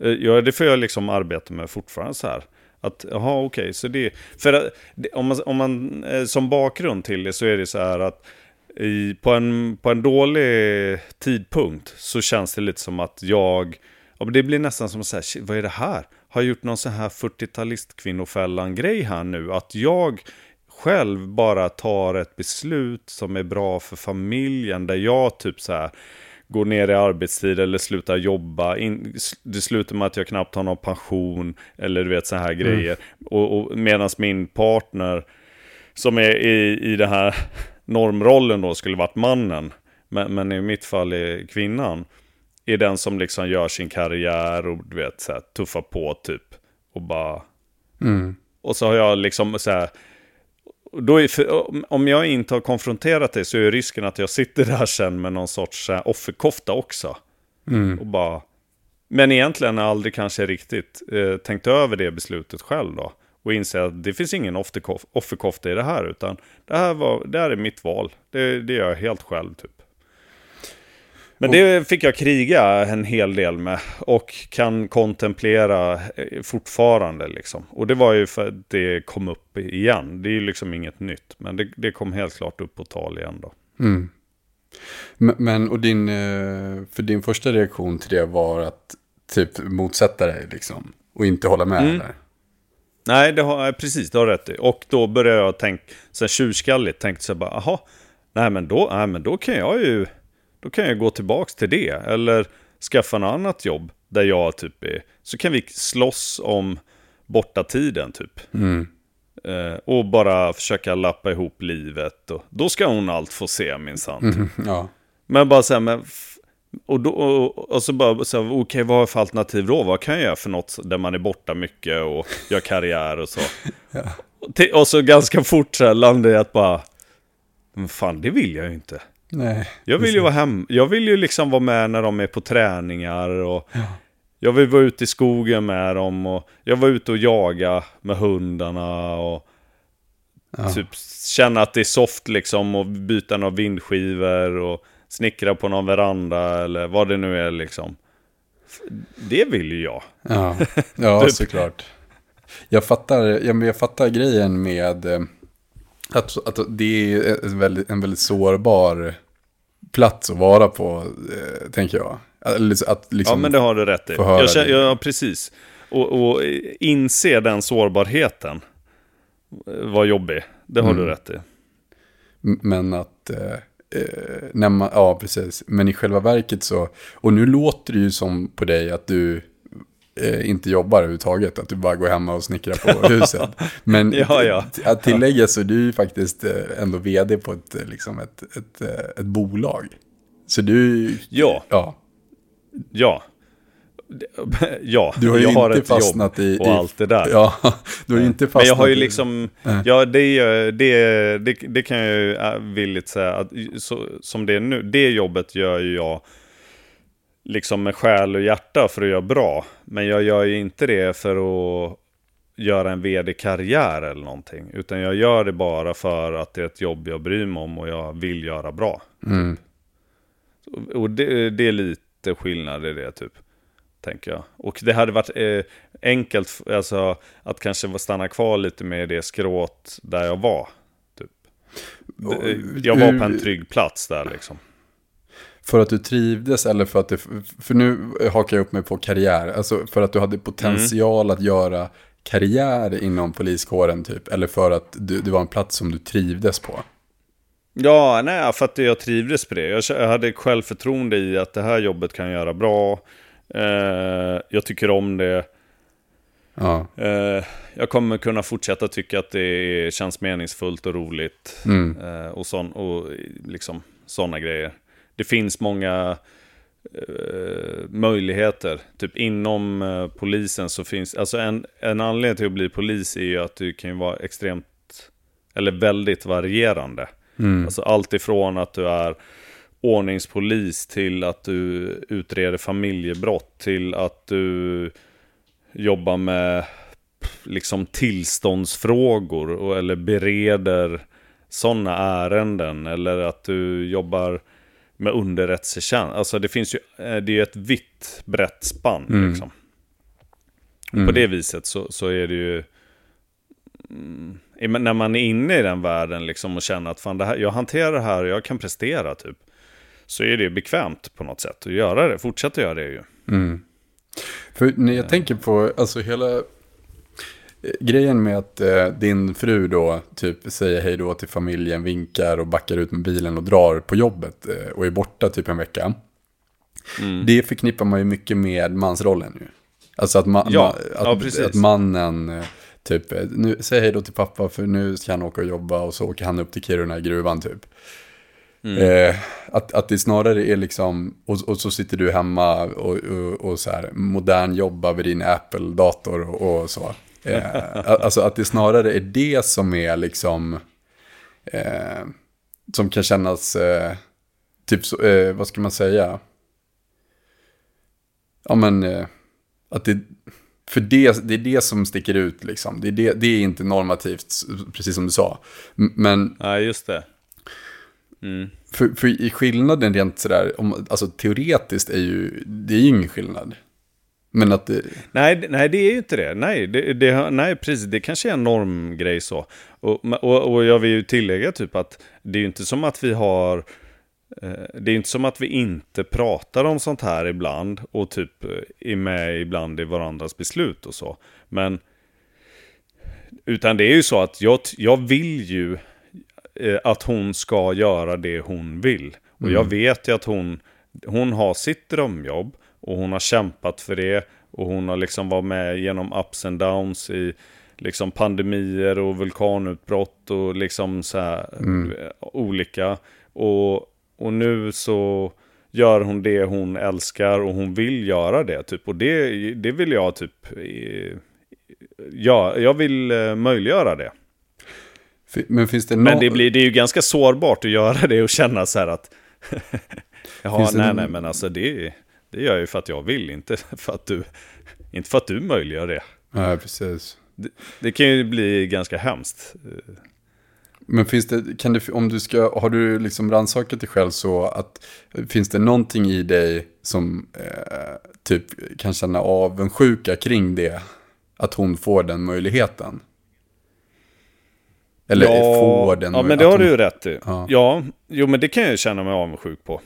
Eh, ja, det får jag liksom arbeta med fortfarande så här. Att, jaha, okej, okay, så det... För att, om man, om man, eh, som bakgrund till det så är det så här att i, på, en, på en dålig tidpunkt så känns det lite som att jag... Ja, det blir nästan som att säga, vad är det här? Har jag gjort någon sån här 40-talist kvinnofällan-grej här nu? Att jag själv bara tar ett beslut som är bra för familjen, där jag typ så här går ner i arbetstid eller slutar jobba. In, det slutar med att jag knappt har någon pension eller du vet så här mm. grejer. Och, och medan min partner som är i, i den här normrollen då skulle varit mannen. Men, men i mitt fall är kvinnan. Är den som liksom gör sin karriär och du vet så här, tuffar på typ. Och bara... Mm. Och så har jag liksom så här då är, för, om jag inte har konfronterat det så är risken att jag sitter där sen med någon sorts uh, offerkofta också. Mm. Och bara, men egentligen har jag aldrig kanske riktigt uh, tänkt över det beslutet själv då. Och inser att det finns ingen offerkofta i det här, utan det här, var, det här är mitt val. Det, det gör jag helt själv typ. Men det fick jag kriga en hel del med och kan kontemplera eh, fortfarande. Liksom. Och det var ju för att det kom upp igen. Det är ju liksom inget nytt, men det, det kom helt klart upp på tal igen då. Mm. Men, och din, eh, för din första reaktion till det var att typ motsätta dig liksom? Och inte hålla med mm. eller? Nej, det har, precis, det har rätt i. Och då började jag tänka, så tjurskalligt, tänkte så bara, aha, nej men då, nej men då kan jag ju då kan jag gå tillbaka till det. Eller skaffa något annat jobb där jag typ är. Så kan vi slåss om borta tiden typ. Mm. Eh, och bara försöka lappa ihop livet. Och då ska hon allt få se minsann. Typ. Mm, ja. Men bara så här, men, och, då, och, och så bara, så, okej okay, vad har jag för alternativ då? Vad kan jag göra för något där man är borta mycket och gör karriär och så? ja. och, och, så ganska fort så här landade jag att bara, men fan det vill jag ju inte. Nej. Jag vill ju vara hem, jag vill ju liksom vara med när de är på träningar och ja. jag vill vara ute i skogen med dem och jag var ute och jaga med hundarna och ja. typ känna att det är soft liksom och byta några vindskivor och snickra på någon veranda eller vad det nu är liksom. Det vill ju jag. Ja, ja typ. såklart. Jag fattar, jag, jag fattar grejen med eh, att, att det är en väldigt, en väldigt sårbar plats att vara på, eh, tänker jag. Att, liksom, ja, men det har du rätt i. Jag känner, ja, precis. Och, och inse den sårbarheten var jobbig. Det har mm. du rätt i. Men att... Eh, när man, ja, precis. Men i själva verket så... Och nu låter det ju som på dig att du eh, inte jobbar överhuvudtaget. Att du bara går hemma och snickrar på huset. Men ja, ja. att tillägga så är du ju faktiskt eh, ändå vd på ett, eh, liksom ett, ett, ett bolag. Så du... Ja. Ja. Ja. Ja, du har jag har ett fastnat jobb i, och allt det där. Ja, du har ju inte fastnat Men jag har ju liksom, i, ja det, det, det, det kan jag ju äh, villigt säga, att så, som det är nu, det jobbet gör ju jag liksom med själ och hjärta för att göra bra. Men jag gör ju inte det för att göra en vd-karriär eller någonting. Utan jag gör det bara för att det är ett jobb jag bryr mig om och jag vill göra bra. Mm. Och det, det, är lite skillnad i det typ. Tänker jag. Och det hade varit eh, enkelt alltså, att kanske stanna kvar lite med det skråt där jag var. Typ. Jag var på en trygg plats där liksom. För att du trivdes eller för att det, för nu hakar jag upp mig på karriär, alltså för att du hade potential mm. att göra karriär inom poliskåren typ, eller för att du, det var en plats som du trivdes på? Ja, nej, för att jag trivdes på det. Jag hade självförtroende i att det här jobbet kan jag göra bra. Eh, jag tycker om det. Ja. Eh, jag kommer kunna fortsätta tycka att det känns meningsfullt och roligt. Mm. Eh, och, sån, och liksom sådana grejer det finns många eh, möjligheter. Typ inom eh, polisen så finns, alltså en, en anledning till att bli polis är ju att du kan vara extremt, eller väldigt varierande. Mm. Alltså allt ifrån att du är ordningspolis till att du utreder familjebrott till att du jobbar med liksom tillståndsfrågor och, eller bereder sådana ärenden eller att du jobbar med underrättelsetjänst. Alltså det finns ju, eh, det är ett vitt brett spann mm. liksom. Mm. På det viset så, så är det ju, mm, när man är inne i den världen liksom och känner att fan det här, jag hanterar det här och jag kan prestera typ. Så är det bekvämt på något sätt att göra det, fortsätta göra det ju. Mm. För när jag tänker på, alltså hela grejen med att eh, din fru då typ säger hej då till familjen, vinkar och backar ut med bilen och drar på jobbet eh, och är borta typ en vecka. Mm. Det förknippar man ju mycket med mansrollen ju. Alltså att, ma ja, att, ja, att mannen eh, typ, eh, nu, säg hej då till pappa för nu ska han åka och jobba och så åker han upp till Kiruna i gruvan typ. Mm. Eh, att, att det snarare är liksom, och, och så sitter du hemma och, och, och så här, modern jobbar vid din Apple-dator och, och så. Eh, alltså att det snarare är det som är liksom, eh, som kan kännas, eh, typ så, eh, vad ska man säga? Ja men, eh, att det, för det, det är det som sticker ut liksom. Det är, det, det är inte normativt, precis som du sa. Men... Ja, just det. Mm. För, för i skillnaden rent sådär, om, alltså teoretiskt är ju, det är ju ingen skillnad. Men att det... Nej, nej, det är ju inte det. Nej, det, det, nej precis. Det kanske är en normgrej så. Och, och, och jag vill ju tillägga typ att det är ju inte som att vi har... Eh, det är inte som att vi inte pratar om sånt här ibland och typ eh, är med ibland i varandras beslut och så. Men... Utan det är ju så att jag, jag vill ju att hon ska göra det hon vill. Och mm. jag vet ju att hon, hon har sitt drömjobb. Och hon har kämpat för det. Och hon har liksom varit med genom ups and downs i liksom pandemier och vulkanutbrott och liksom så här mm. olika. Och, och nu så gör hon det hon älskar och hon vill göra det. Typ. Och det, det vill jag typ... Ja, jag vill eh, möjliggöra det. Men finns det no Men det, blir, det är ju ganska sårbart att göra det och känna så här att... Jaha, nej, någon... nej, men alltså det, det gör jag ju för att jag vill, inte för att du, inte för att du möjliggör det. Nej, precis. Det, det kan ju bli ganska hemskt. Men finns det, kan det, om du ska, har du liksom rannsakat dig själv så att, finns det någonting i dig som eh, typ kan känna avundsjuka kring det? Att hon får den möjligheten? Eller ja, får den Ja, men det har du ju rätt i. Ja. ja, jo men det kan jag känna mig avundsjuk på.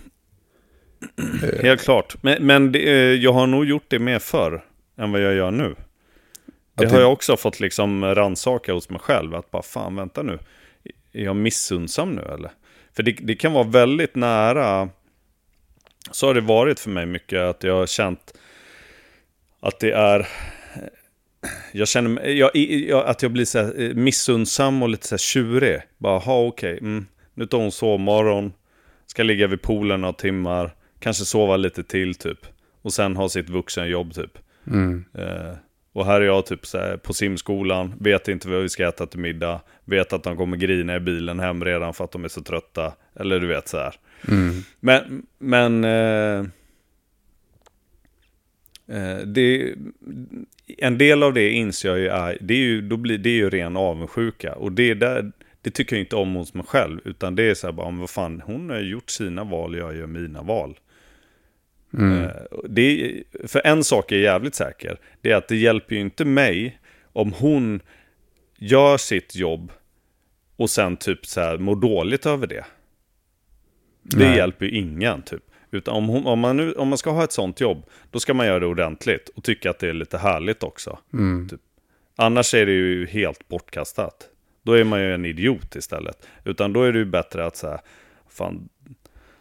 Eh. Helt klart. Men, men det, eh, jag har nog gjort det mer förr än vad jag gör nu. Det har jag också fått liksom ransaka hos mig själv. Att bara fan, vänta nu är jag missundsam nu eller? För det, det, kan vara väldigt nära, så har det varit för mig mycket, att jag har känt att det är, jag känner jag, jag, att jag blir så här eh, missundsam och lite så här tjurig. Bara, ha okej, okay, mm, nu tar hon sovmorgon, ska ligga vid poolen några timmar, kanske sova lite till typ. Och sen ha sitt vuxenjobb typ. Mm. Uh, och här är jag typ så här, på simskolan, vet inte vad vi ska äta till middag, vet att de kommer grina i bilen hem redan för att de är så trötta. Eller du vet så här. Mm. Men, men eh, det, en del av det inser jag ju är, det är ju, då blir, det är ju ren avundsjuka. Och det, där, det tycker jag inte om hos mig själv, utan det är så här bara, vad fan, hon har gjort sina val, jag gör mina val. Mm. Eh, det, för en sak är jävligt säker. Det är att det hjälper ju inte mig om hon gör sitt jobb och sen typ så här mår dåligt över det. Det Nej. hjälper ju ingen typ. Utan om, hon, om, man nu, om man ska ha ett sånt jobb, då ska man göra det ordentligt och tycka att det är lite härligt också. Mm. Typ. Annars är det ju helt bortkastat. Då är man ju en idiot istället. Utan då är det ju bättre att säga, fan,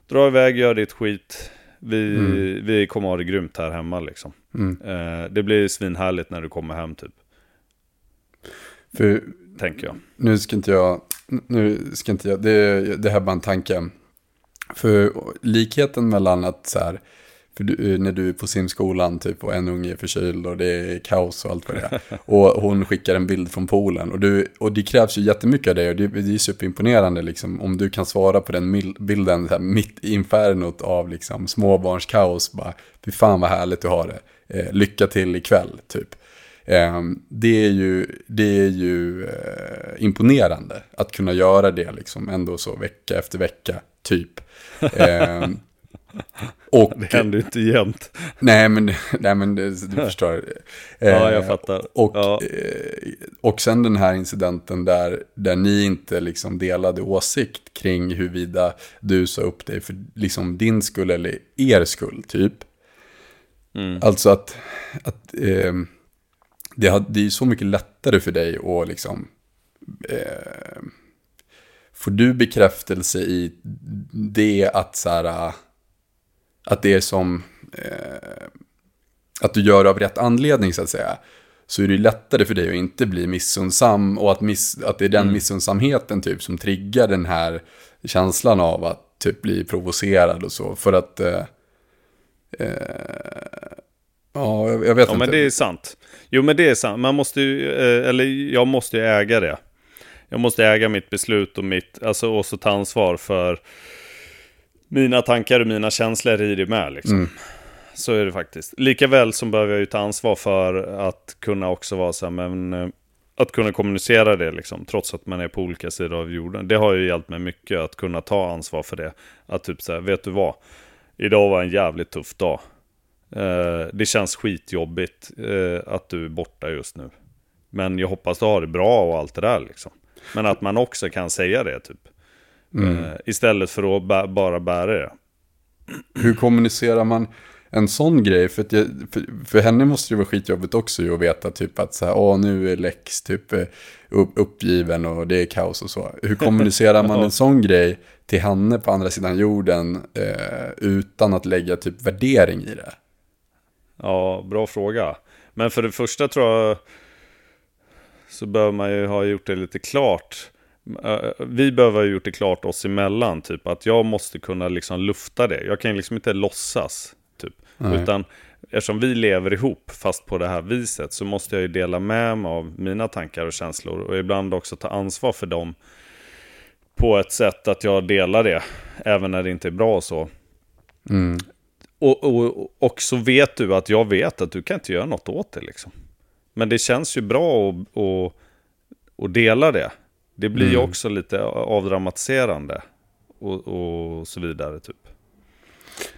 dra iväg, gör ditt skit, vi, mm. vi kommer ha det grymt här hemma liksom. Mm. Eh, det blir svinhärligt när du kommer hem typ. För, Tänker jag. Nu ska inte jag, nu ska inte jag, det, det här är bara en tanke. För likheten mellan att så här, för du, när du är på simskolan typ och en unge är förkyld och det är kaos och allt vad det är. Och hon skickar en bild från poolen. Och, du, och det krävs ju jättemycket av dig och det, det är superimponerande liksom. Om du kan svara på den bilden här, mitt i infernot av liksom småbarnskaos. Bara, fy fan vad härligt du har det. Eh, lycka till ikväll typ. Eh, det är ju, det är ju eh, imponerande att kunna göra det liksom ändå så vecka efter vecka typ. Ehm, och, det händer inte jämt. Nej, men, nej, men du förstår. ja, jag fattar. Och, ja. Eh, och sen den här incidenten där, där ni inte liksom delade åsikt kring huruvida du sa upp dig för liksom din skull eller er skull, typ. Mm. Alltså att, att eh, det, har, det är så mycket lättare för dig att liksom... Eh, får du bekräftelse i det att så här att det är som eh, att du gör det av rätt anledning så att säga. Så är det lättare för dig att inte bli missundsam och att, miss, att det är den mm. missundsamheten typ som triggar den här känslan av att typ bli provocerad och så. För att... Eh, eh, ja, jag, jag vet ja, inte. men det är sant. Jo, men det är sant. Man måste ju, eh, eller jag måste ju äga det. Jag måste äga mitt beslut och mitt, alltså också ta ansvar för mina tankar och mina känslor i det med. Liksom. Mm. Så är det faktiskt. Likaväl som behöver jag ju ta ansvar för att kunna också vara så här, men eh, att kunna kommunicera det liksom, trots att man är på olika sidor av jorden. Det har ju hjälpt mig mycket att kunna ta ansvar för det. Att typ så här, vet du vad? Idag var en jävligt tuff dag. Eh, det känns skitjobbigt eh, att du är borta just nu. Men jag hoppas du har det bra och allt det där liksom. Men att man också kan säga det typ. Mm. Eh, istället för att bara bära det. Hur kommunicerar man en sån grej? För, jag, för, för, henne måste det vara skitjobbigt också ju att veta typ att så här, åh nu är Lex typ eh, upp, uppgiven och det är kaos och så. Hur kommunicerar man en sån grej till henne på andra sidan jorden eh, utan att lägga typ värdering i det? Ja, bra fråga. Men för det första tror jag så behöver man ju ha gjort det lite klart vi behöver ha gjort det klart oss emellan, typ att jag måste kunna liksom lufta det. Jag kan liksom inte låtsas, typ. Nej. Utan eftersom vi lever ihop, fast på det här viset, så måste jag ju dela med mig av mina tankar och känslor. Och ibland också ta ansvar för dem på ett sätt att jag delar det, även när det inte är bra och så. Mm. Och, och, och så vet du att jag vet att du kan inte göra något åt det liksom. Men det känns ju bra att, att, att dela det. Det blir ju mm. också lite avdramatiserande och, och så vidare typ.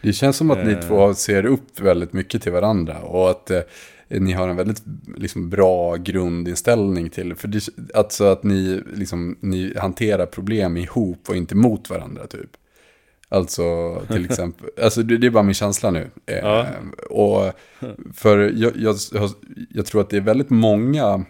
Det känns som att ni eh. två ser upp väldigt mycket till varandra och att eh, ni har en väldigt liksom, bra grundinställning till för det. Alltså att ni, liksom, ni hanterar problem ihop och inte mot varandra typ. Alltså till exempel, alltså det, det, är bara min känsla nu. Eh, ja. och för jag, jag, jag, tror att det är väldigt många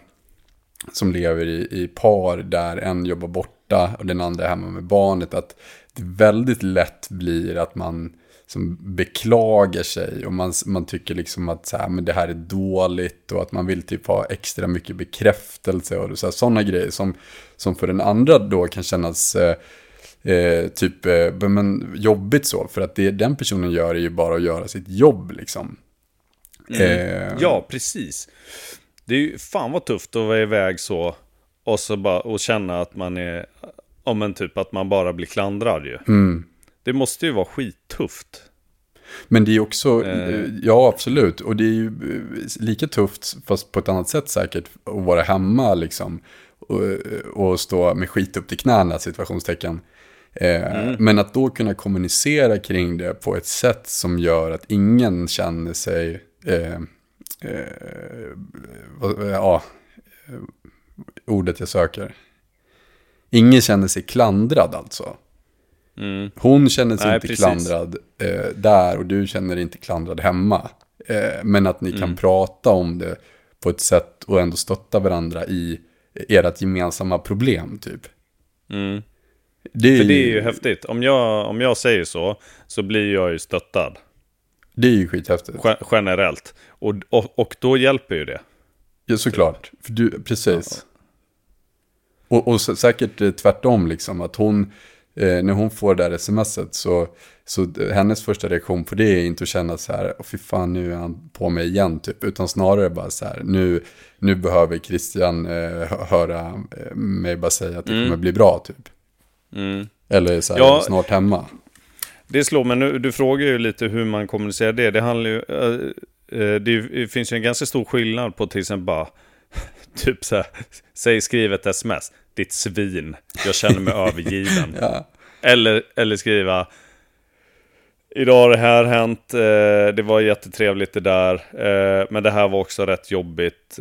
som lever i, i par där en jobbar borta och den andra är hemma med barnet. Att det väldigt lätt blir att man som beklagar sig och man, man tycker liksom att så här, men det här är dåligt och att man vill typ ha extra mycket bekräftelse och sådana grejer som, som för den andra då kan kännas eh, eh, typ eh, men, jobbigt så för att det den personen gör är ju bara att göra sitt jobb liksom. Mm. Eh, ja, precis. Det är ju fan vad tufft att vara iväg så och så bara och känna att man är, om men typ att man bara blir klandrad ju. Mm. Det måste ju vara skittufft. Men det är också, eh. ja absolut, och det är ju eh, lika tufft, fast på ett annat sätt säkert, att vara hemma liksom. Och, och stå med skit upp till knäna, situationstecken. Eh, mm. Men att då kunna kommunicera kring det på ett sätt som gör att ingen känner sig, eh, eh, ja, ordet jag söker. Ingen känner sig klandrad alltså. Mm. Hon känner sig Nej, inte precis. klandrad eh, där och du känner dig inte klandrad hemma. Eh, men att ni mm. kan prata om det på ett sätt och ändå stötta varandra i ert gemensamma problem typ. Mm. Det är, För det är ju häftigt. Om jag, om jag säger så, så blir jag ju stöttad. Det är ju skithäftigt. Generellt. Och, och, och då hjälper ju det. Ja, såklart. För du, precis. Ja. Och, och säkert eh, tvärtom, liksom. Att hon, eh, när hon får det där smset så, så hennes första reaktion på det är inte att känna så här, fy fan nu är han på mig igen typ, utan snarare bara så här, nu, nu behöver Christian eh, höra eh, mig bara säga att det mm. kommer bli bra typ. Mm. Eller så här, ja, snart hemma. Det slår mig nu, du frågar ju lite hur man kommunicerar det. Det handlar ju, äh, det finns ju en ganska stor skillnad på till exempel bara, typ så här, säg skriv ett sms, ditt svin, jag känner mig övergiven. ja. Eller, eller skriva, idag har det här hänt, eh, det var jättetrevligt det där, eh, men det här var också rätt jobbigt.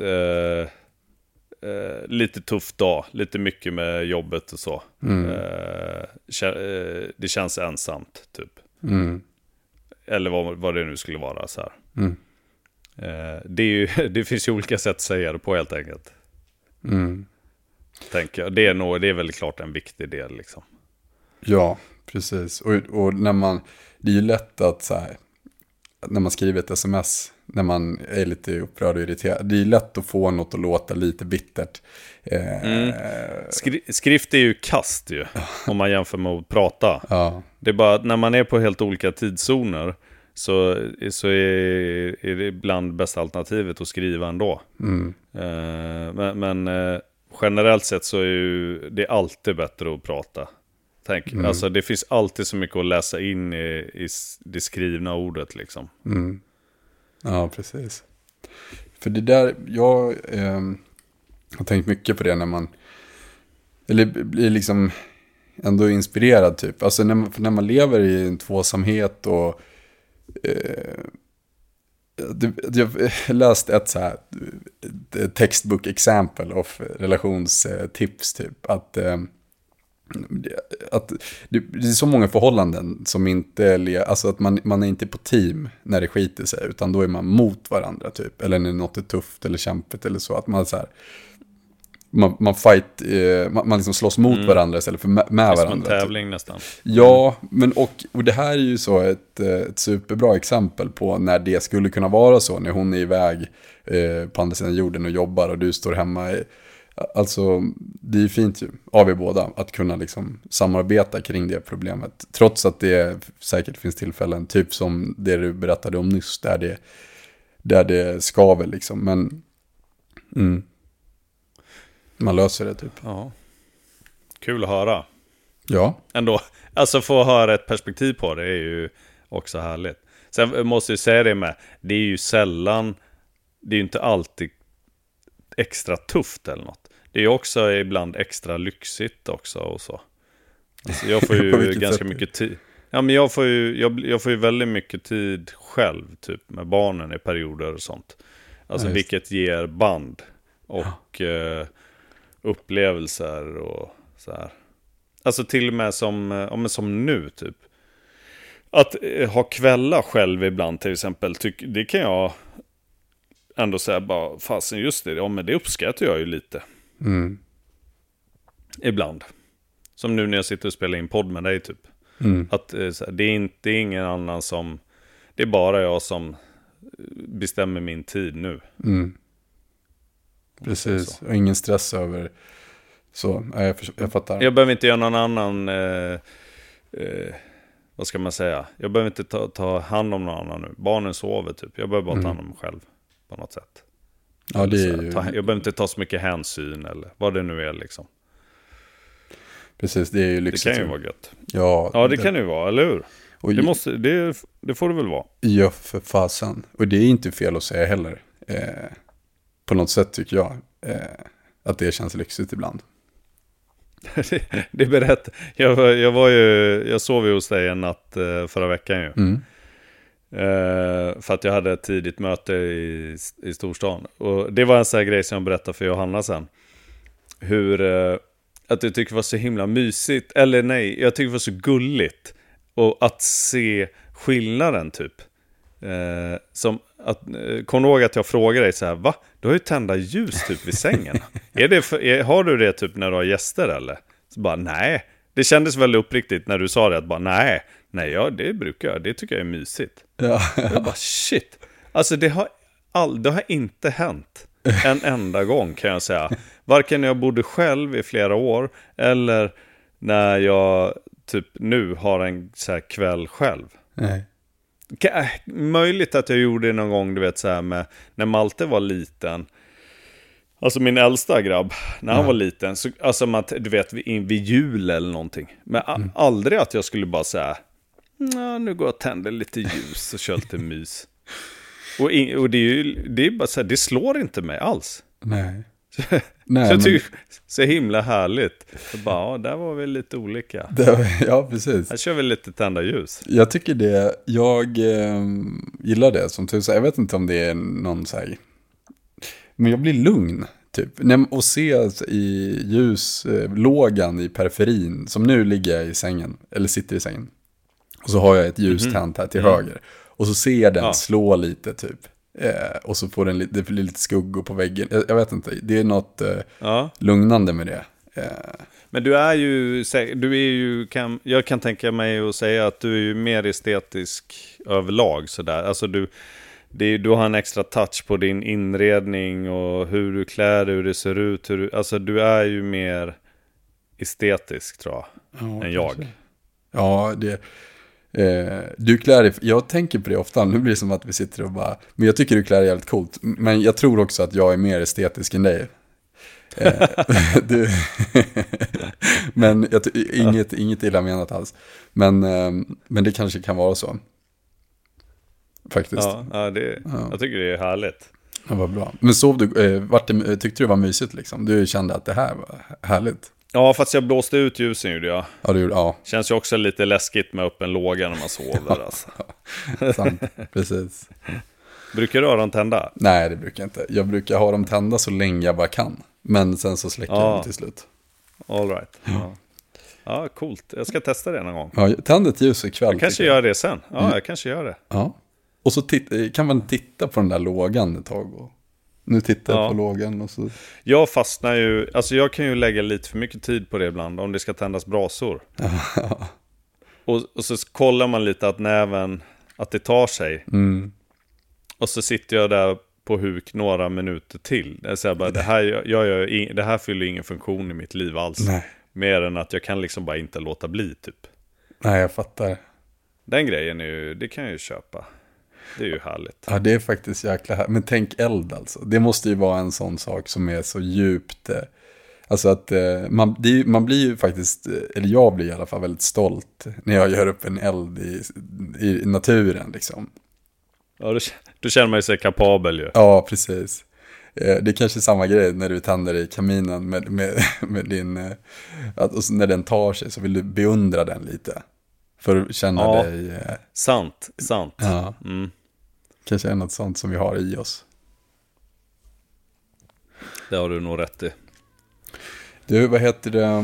Eh, lite tuff dag, lite mycket med jobbet och så. Mm. Eh, eh, det känns ensamt, typ. Mm. Eller vad, vad det nu skulle vara så här. Mm. Eh, det, ju, det, finns ju olika sätt att säga det på helt enkelt. Mm. Tänker jag. Det är, nog, det är väl klart en viktig del liksom. Ja, precis. Och, och när man, det är ju lätt att så här, när man skriver ett sms när man är lite upprörd och irriterad. Det är lätt att få något att låta lite bittert. Eh, mm. Skri skrift är ju kast ju, om man jämför med att prata. Ja. Det är bara att när man är på helt olika tidszoner så, så är, är det ibland bästa alternativet att skriva ändå. Mm. Eh, men, men eh, generellt sett så är ju, det alltid bättre att prata. Tänk, mm. Alltså det finns alltid så mycket att läsa in i, i det skrivna ordet liksom. Mm. Ja, precis. För det där, jag eh, har tänkt mycket på det när man, eller blir liksom ändå inspirerad typ. Alltså när man, när man lever i en tvåsamhet och eh, jag läste ett så här textbook exempel av relationstips typ. Att eh, att det, det, är så många förhållanden som inte, alltså att man, man är inte på team när det skiter sig, utan då är man mot varandra typ. Eller när något är tufft eller kämpigt eller så. Att man så här, man, man fight, eh, man, man liksom slåss mot mm. varandra istället för med, med varandra. Som en tävling typ. nästan. Ja, men och, och det här är ju så ett, eh, ett superbra exempel på när det skulle kunna vara så. När hon är iväg eh, på andra sidan jorden och jobbar och du står hemma i, alltså det är ju fint ju, av er båda, att kunna liksom samarbeta kring det problemet. Trots att det säkert finns tillfällen, typ som det du berättade om nyss, där det, där det skaver liksom. Men mm, man löser det typ. Ja. Kul att höra. Ja. Ändå. Alltså få höra ett perspektiv på det är ju också härligt. Sen måste jag säga det med, det är ju sällan, det är ju inte alltid extra tufft eller något. Det är också ibland extra lyxigt också och så. Alltså jag får ju ganska mycket tid. Ja men jag får, ju, jag, jag, får ju väldigt mycket tid själv, typ med barnen i perioder och sånt. Alltså ja, vilket ger band och ja. eh, upplevelser och så här. Alltså till och med som, ja, som nu typ. Att eh, ha kvällar själv ibland till exempel, tyck, det kan jag ändå säga bara, fasen just det, ja men det uppskattar jag ju lite. Mm. Ibland. Som nu när jag sitter och spelar in podd med dig typ. Mm. Att eh, det, är inte, det är ingen annan som, det är bara jag som bestämmer min tid nu. Mm. Precis, och ingen stress över så. Jag, jag fattar. Jag behöver inte göra någon annan, eh, eh, vad ska man säga? Jag behöver inte ta, ta, hand om någon annan nu. Barnen sover typ. Jag behöver bara ta mm. hand om mig själv på något sätt. Ja, det är ju... jag behöver inte ta så mycket hänsyn eller vad det nu är liksom. Precis, det är ju lyxigt. Det kan ju vara gött. Ja, ja det, det kan det ju vara, eller hur? Och det, måste, det, det får det väl vara. Ja, för fasen. Och det är inte fel att säga heller. Eh, på något sätt tycker jag. Eh, att det känns lyxigt ibland. det berätt. Jag, jag, var ju, jag sov ju hos dig en natt eh, förra veckan ju. Mm. Uh, för att jag hade ett tidigt möte i, i storstan. Och det var en sån här grej som jag berättade för Johanna sen. Hur, uh, att jag tycker det var så himla mysigt, eller nej, jag tycker det var så gulligt. Och att se skillnaden typ. Uh, som att, kom ihåg att jag frågade dig så här, va? Du har ju tända ljus typ vid sängen. är det för, är, har du det typ när du har gäster eller? Så bara, nej. Det kändes väldigt uppriktigt när du sa det, att bara, nej. Nej, ja, det brukar jag. Det tycker jag är mysigt. Ja, ja. Jag bara, shit. Alltså det har, all, det har inte hänt en enda gång kan jag säga. Varken när jag bodde själv i flera år, eller när jag typ nu har en så här kväll själv. Nej. Äh, möjligt att jag gjorde det någon gång, du vet så här med, när Malte var liten. Alltså min äldsta grabb, när han mm. var liten, så, alltså man, du vet vid, vid jul eller någonting. Men mm. aldrig att jag skulle bara säga, nu går jag och tänder lite ljus och kör lite mys. Och, in, och det är ju, det är bara så här, det slår inte mig alls. Nej. Nej, så jag tycker men... så himla härligt. Så bara, ja, där var vi lite olika. Det, ja, precis. Här kör vi lite tända ljus. Jag tycker det, jag eh, gillar det som tusan. Jag vet inte om det är någon så här, men jag blir lugn. Typ. Och se i ljuslågan i periferin, som nu ligger jag i sängen, eller sitter i sängen. Och så har jag ett ljus mhm. tänt här till mm. höger. Och så ser jag den ja. slå lite typ. Eh, och så får den det blir lite skuggor på väggen. Jag, jag vet inte, det är något eh, ja. lugnande med det. Eh. Men du är ju, du är ju kan, jag kan tänka mig att säga att du är ju mer estetisk överlag sådär. Alltså du, det, du har en extra touch på din inredning och hur du klär dig, hur det ser ut. Hur du, alltså du är ju mer estetisk tror jag, ja, än jag. Ja, det, Eh, du klär dig, jag tänker på det ofta, nu blir det som att vi sitter och bara, men jag tycker du klär dig jävligt coolt. Men jag tror också att jag är mer estetisk än dig. Eh, du, men jag, inget, inget illa menat alls. Men, eh, men det kanske kan vara så. Faktiskt. Ja, ja, det, ja. jag tycker det är härligt. Ja, vad bra. Men sov du, eh, vart det, tyckte du det var mysigt liksom? Du kände att det här var härligt? Ja, fast jag blåste ut ljusen gjorde jag. Ja, det gjorde ja. Känns ju också lite läskigt med öppen låga när man sover. alltså. Sant, precis. Brukar du ha dem tända? Nej, det brukar jag inte. Jag brukar ha dem tända så länge jag bara kan. Men sen så släcker ja. jag dem till slut. All right. Ja. ja, coolt. Jag ska testa det någon gång. Ja, tänd ett ljus ikväll. Jag kanske gör det sen. Ja, mm. jag kanske gör det. Ja. Och så kan man titta på den där lågan ett tag. Och nu tittar jag ja. på lågan och så... Jag fastnar ju, alltså jag kan ju lägga lite för mycket tid på det ibland om det ska tändas brasor. och, och, så kollar man lite att näven, att det tar sig. Mm. Och så sitter jag där på huk några minuter till. Så här bara, det, här, jag, jag, det här fyller ingen funktion i mitt liv alls. Nej. Mer än att jag kan liksom bara inte låta bli typ. Nej, jag fattar. Den grejen är ju, det kan jag ju köpa. Det är ju härligt. Ja, det är faktiskt jäkla härligt. Men tänk eld alltså. Det måste ju vara en sån sak som är så djupt. Eh, alltså att eh, man, är, man blir ju faktiskt, eh, eller jag blir i alla fall väldigt stolt när jag gör upp en eld i, i naturen liksom. Ja, då, då känner man sig kapabel ju. Ja, precis. Det är kanske samma grej när du tänder i kaminen med, med, med din, och när den tar sig så vill du beundra den lite. För att känna ja, dig... Sant, sant. Ja. Mm. Kanske är något sånt som vi har i oss. Det har du nog rätt i. Du, vad heter det?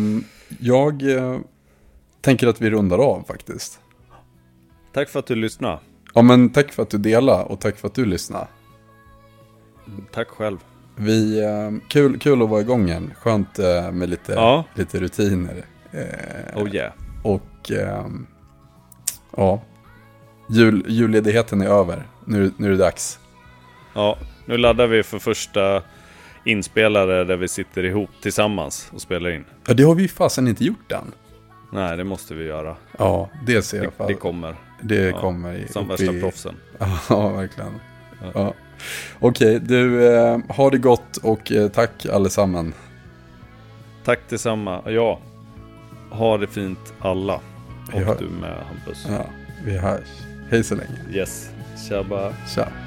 Jag eh, tänker att vi rundar av faktiskt. Tack för att du lyssnade. Ja, men tack för att du delade och tack för att du lyssnade. Tack själv. Vi, eh, kul, kul att vara igång igen. Skönt eh, med lite, ja. lite rutiner. Oh yeah. Och Ja. Jul, julledigheten är över. Nu, nu är det dags. Ja, nu laddar vi för första inspelare där vi sitter ihop tillsammans och spelar in. Ja, det har vi fasen inte gjort än. Nej, det måste vi göra. Ja, det ser jag. Det, det kommer. Det ja, kommer. Som värsta i... proffsen. Ja, verkligen. Ja. ja. Okej, du, eh, ha det gott och eh, tack allesammans. Tack detsamma. Ja, ha det fint alla. Och du med Hampus. Ja, vi hörs. Hej så länge. Yes. Tjabba. Tja.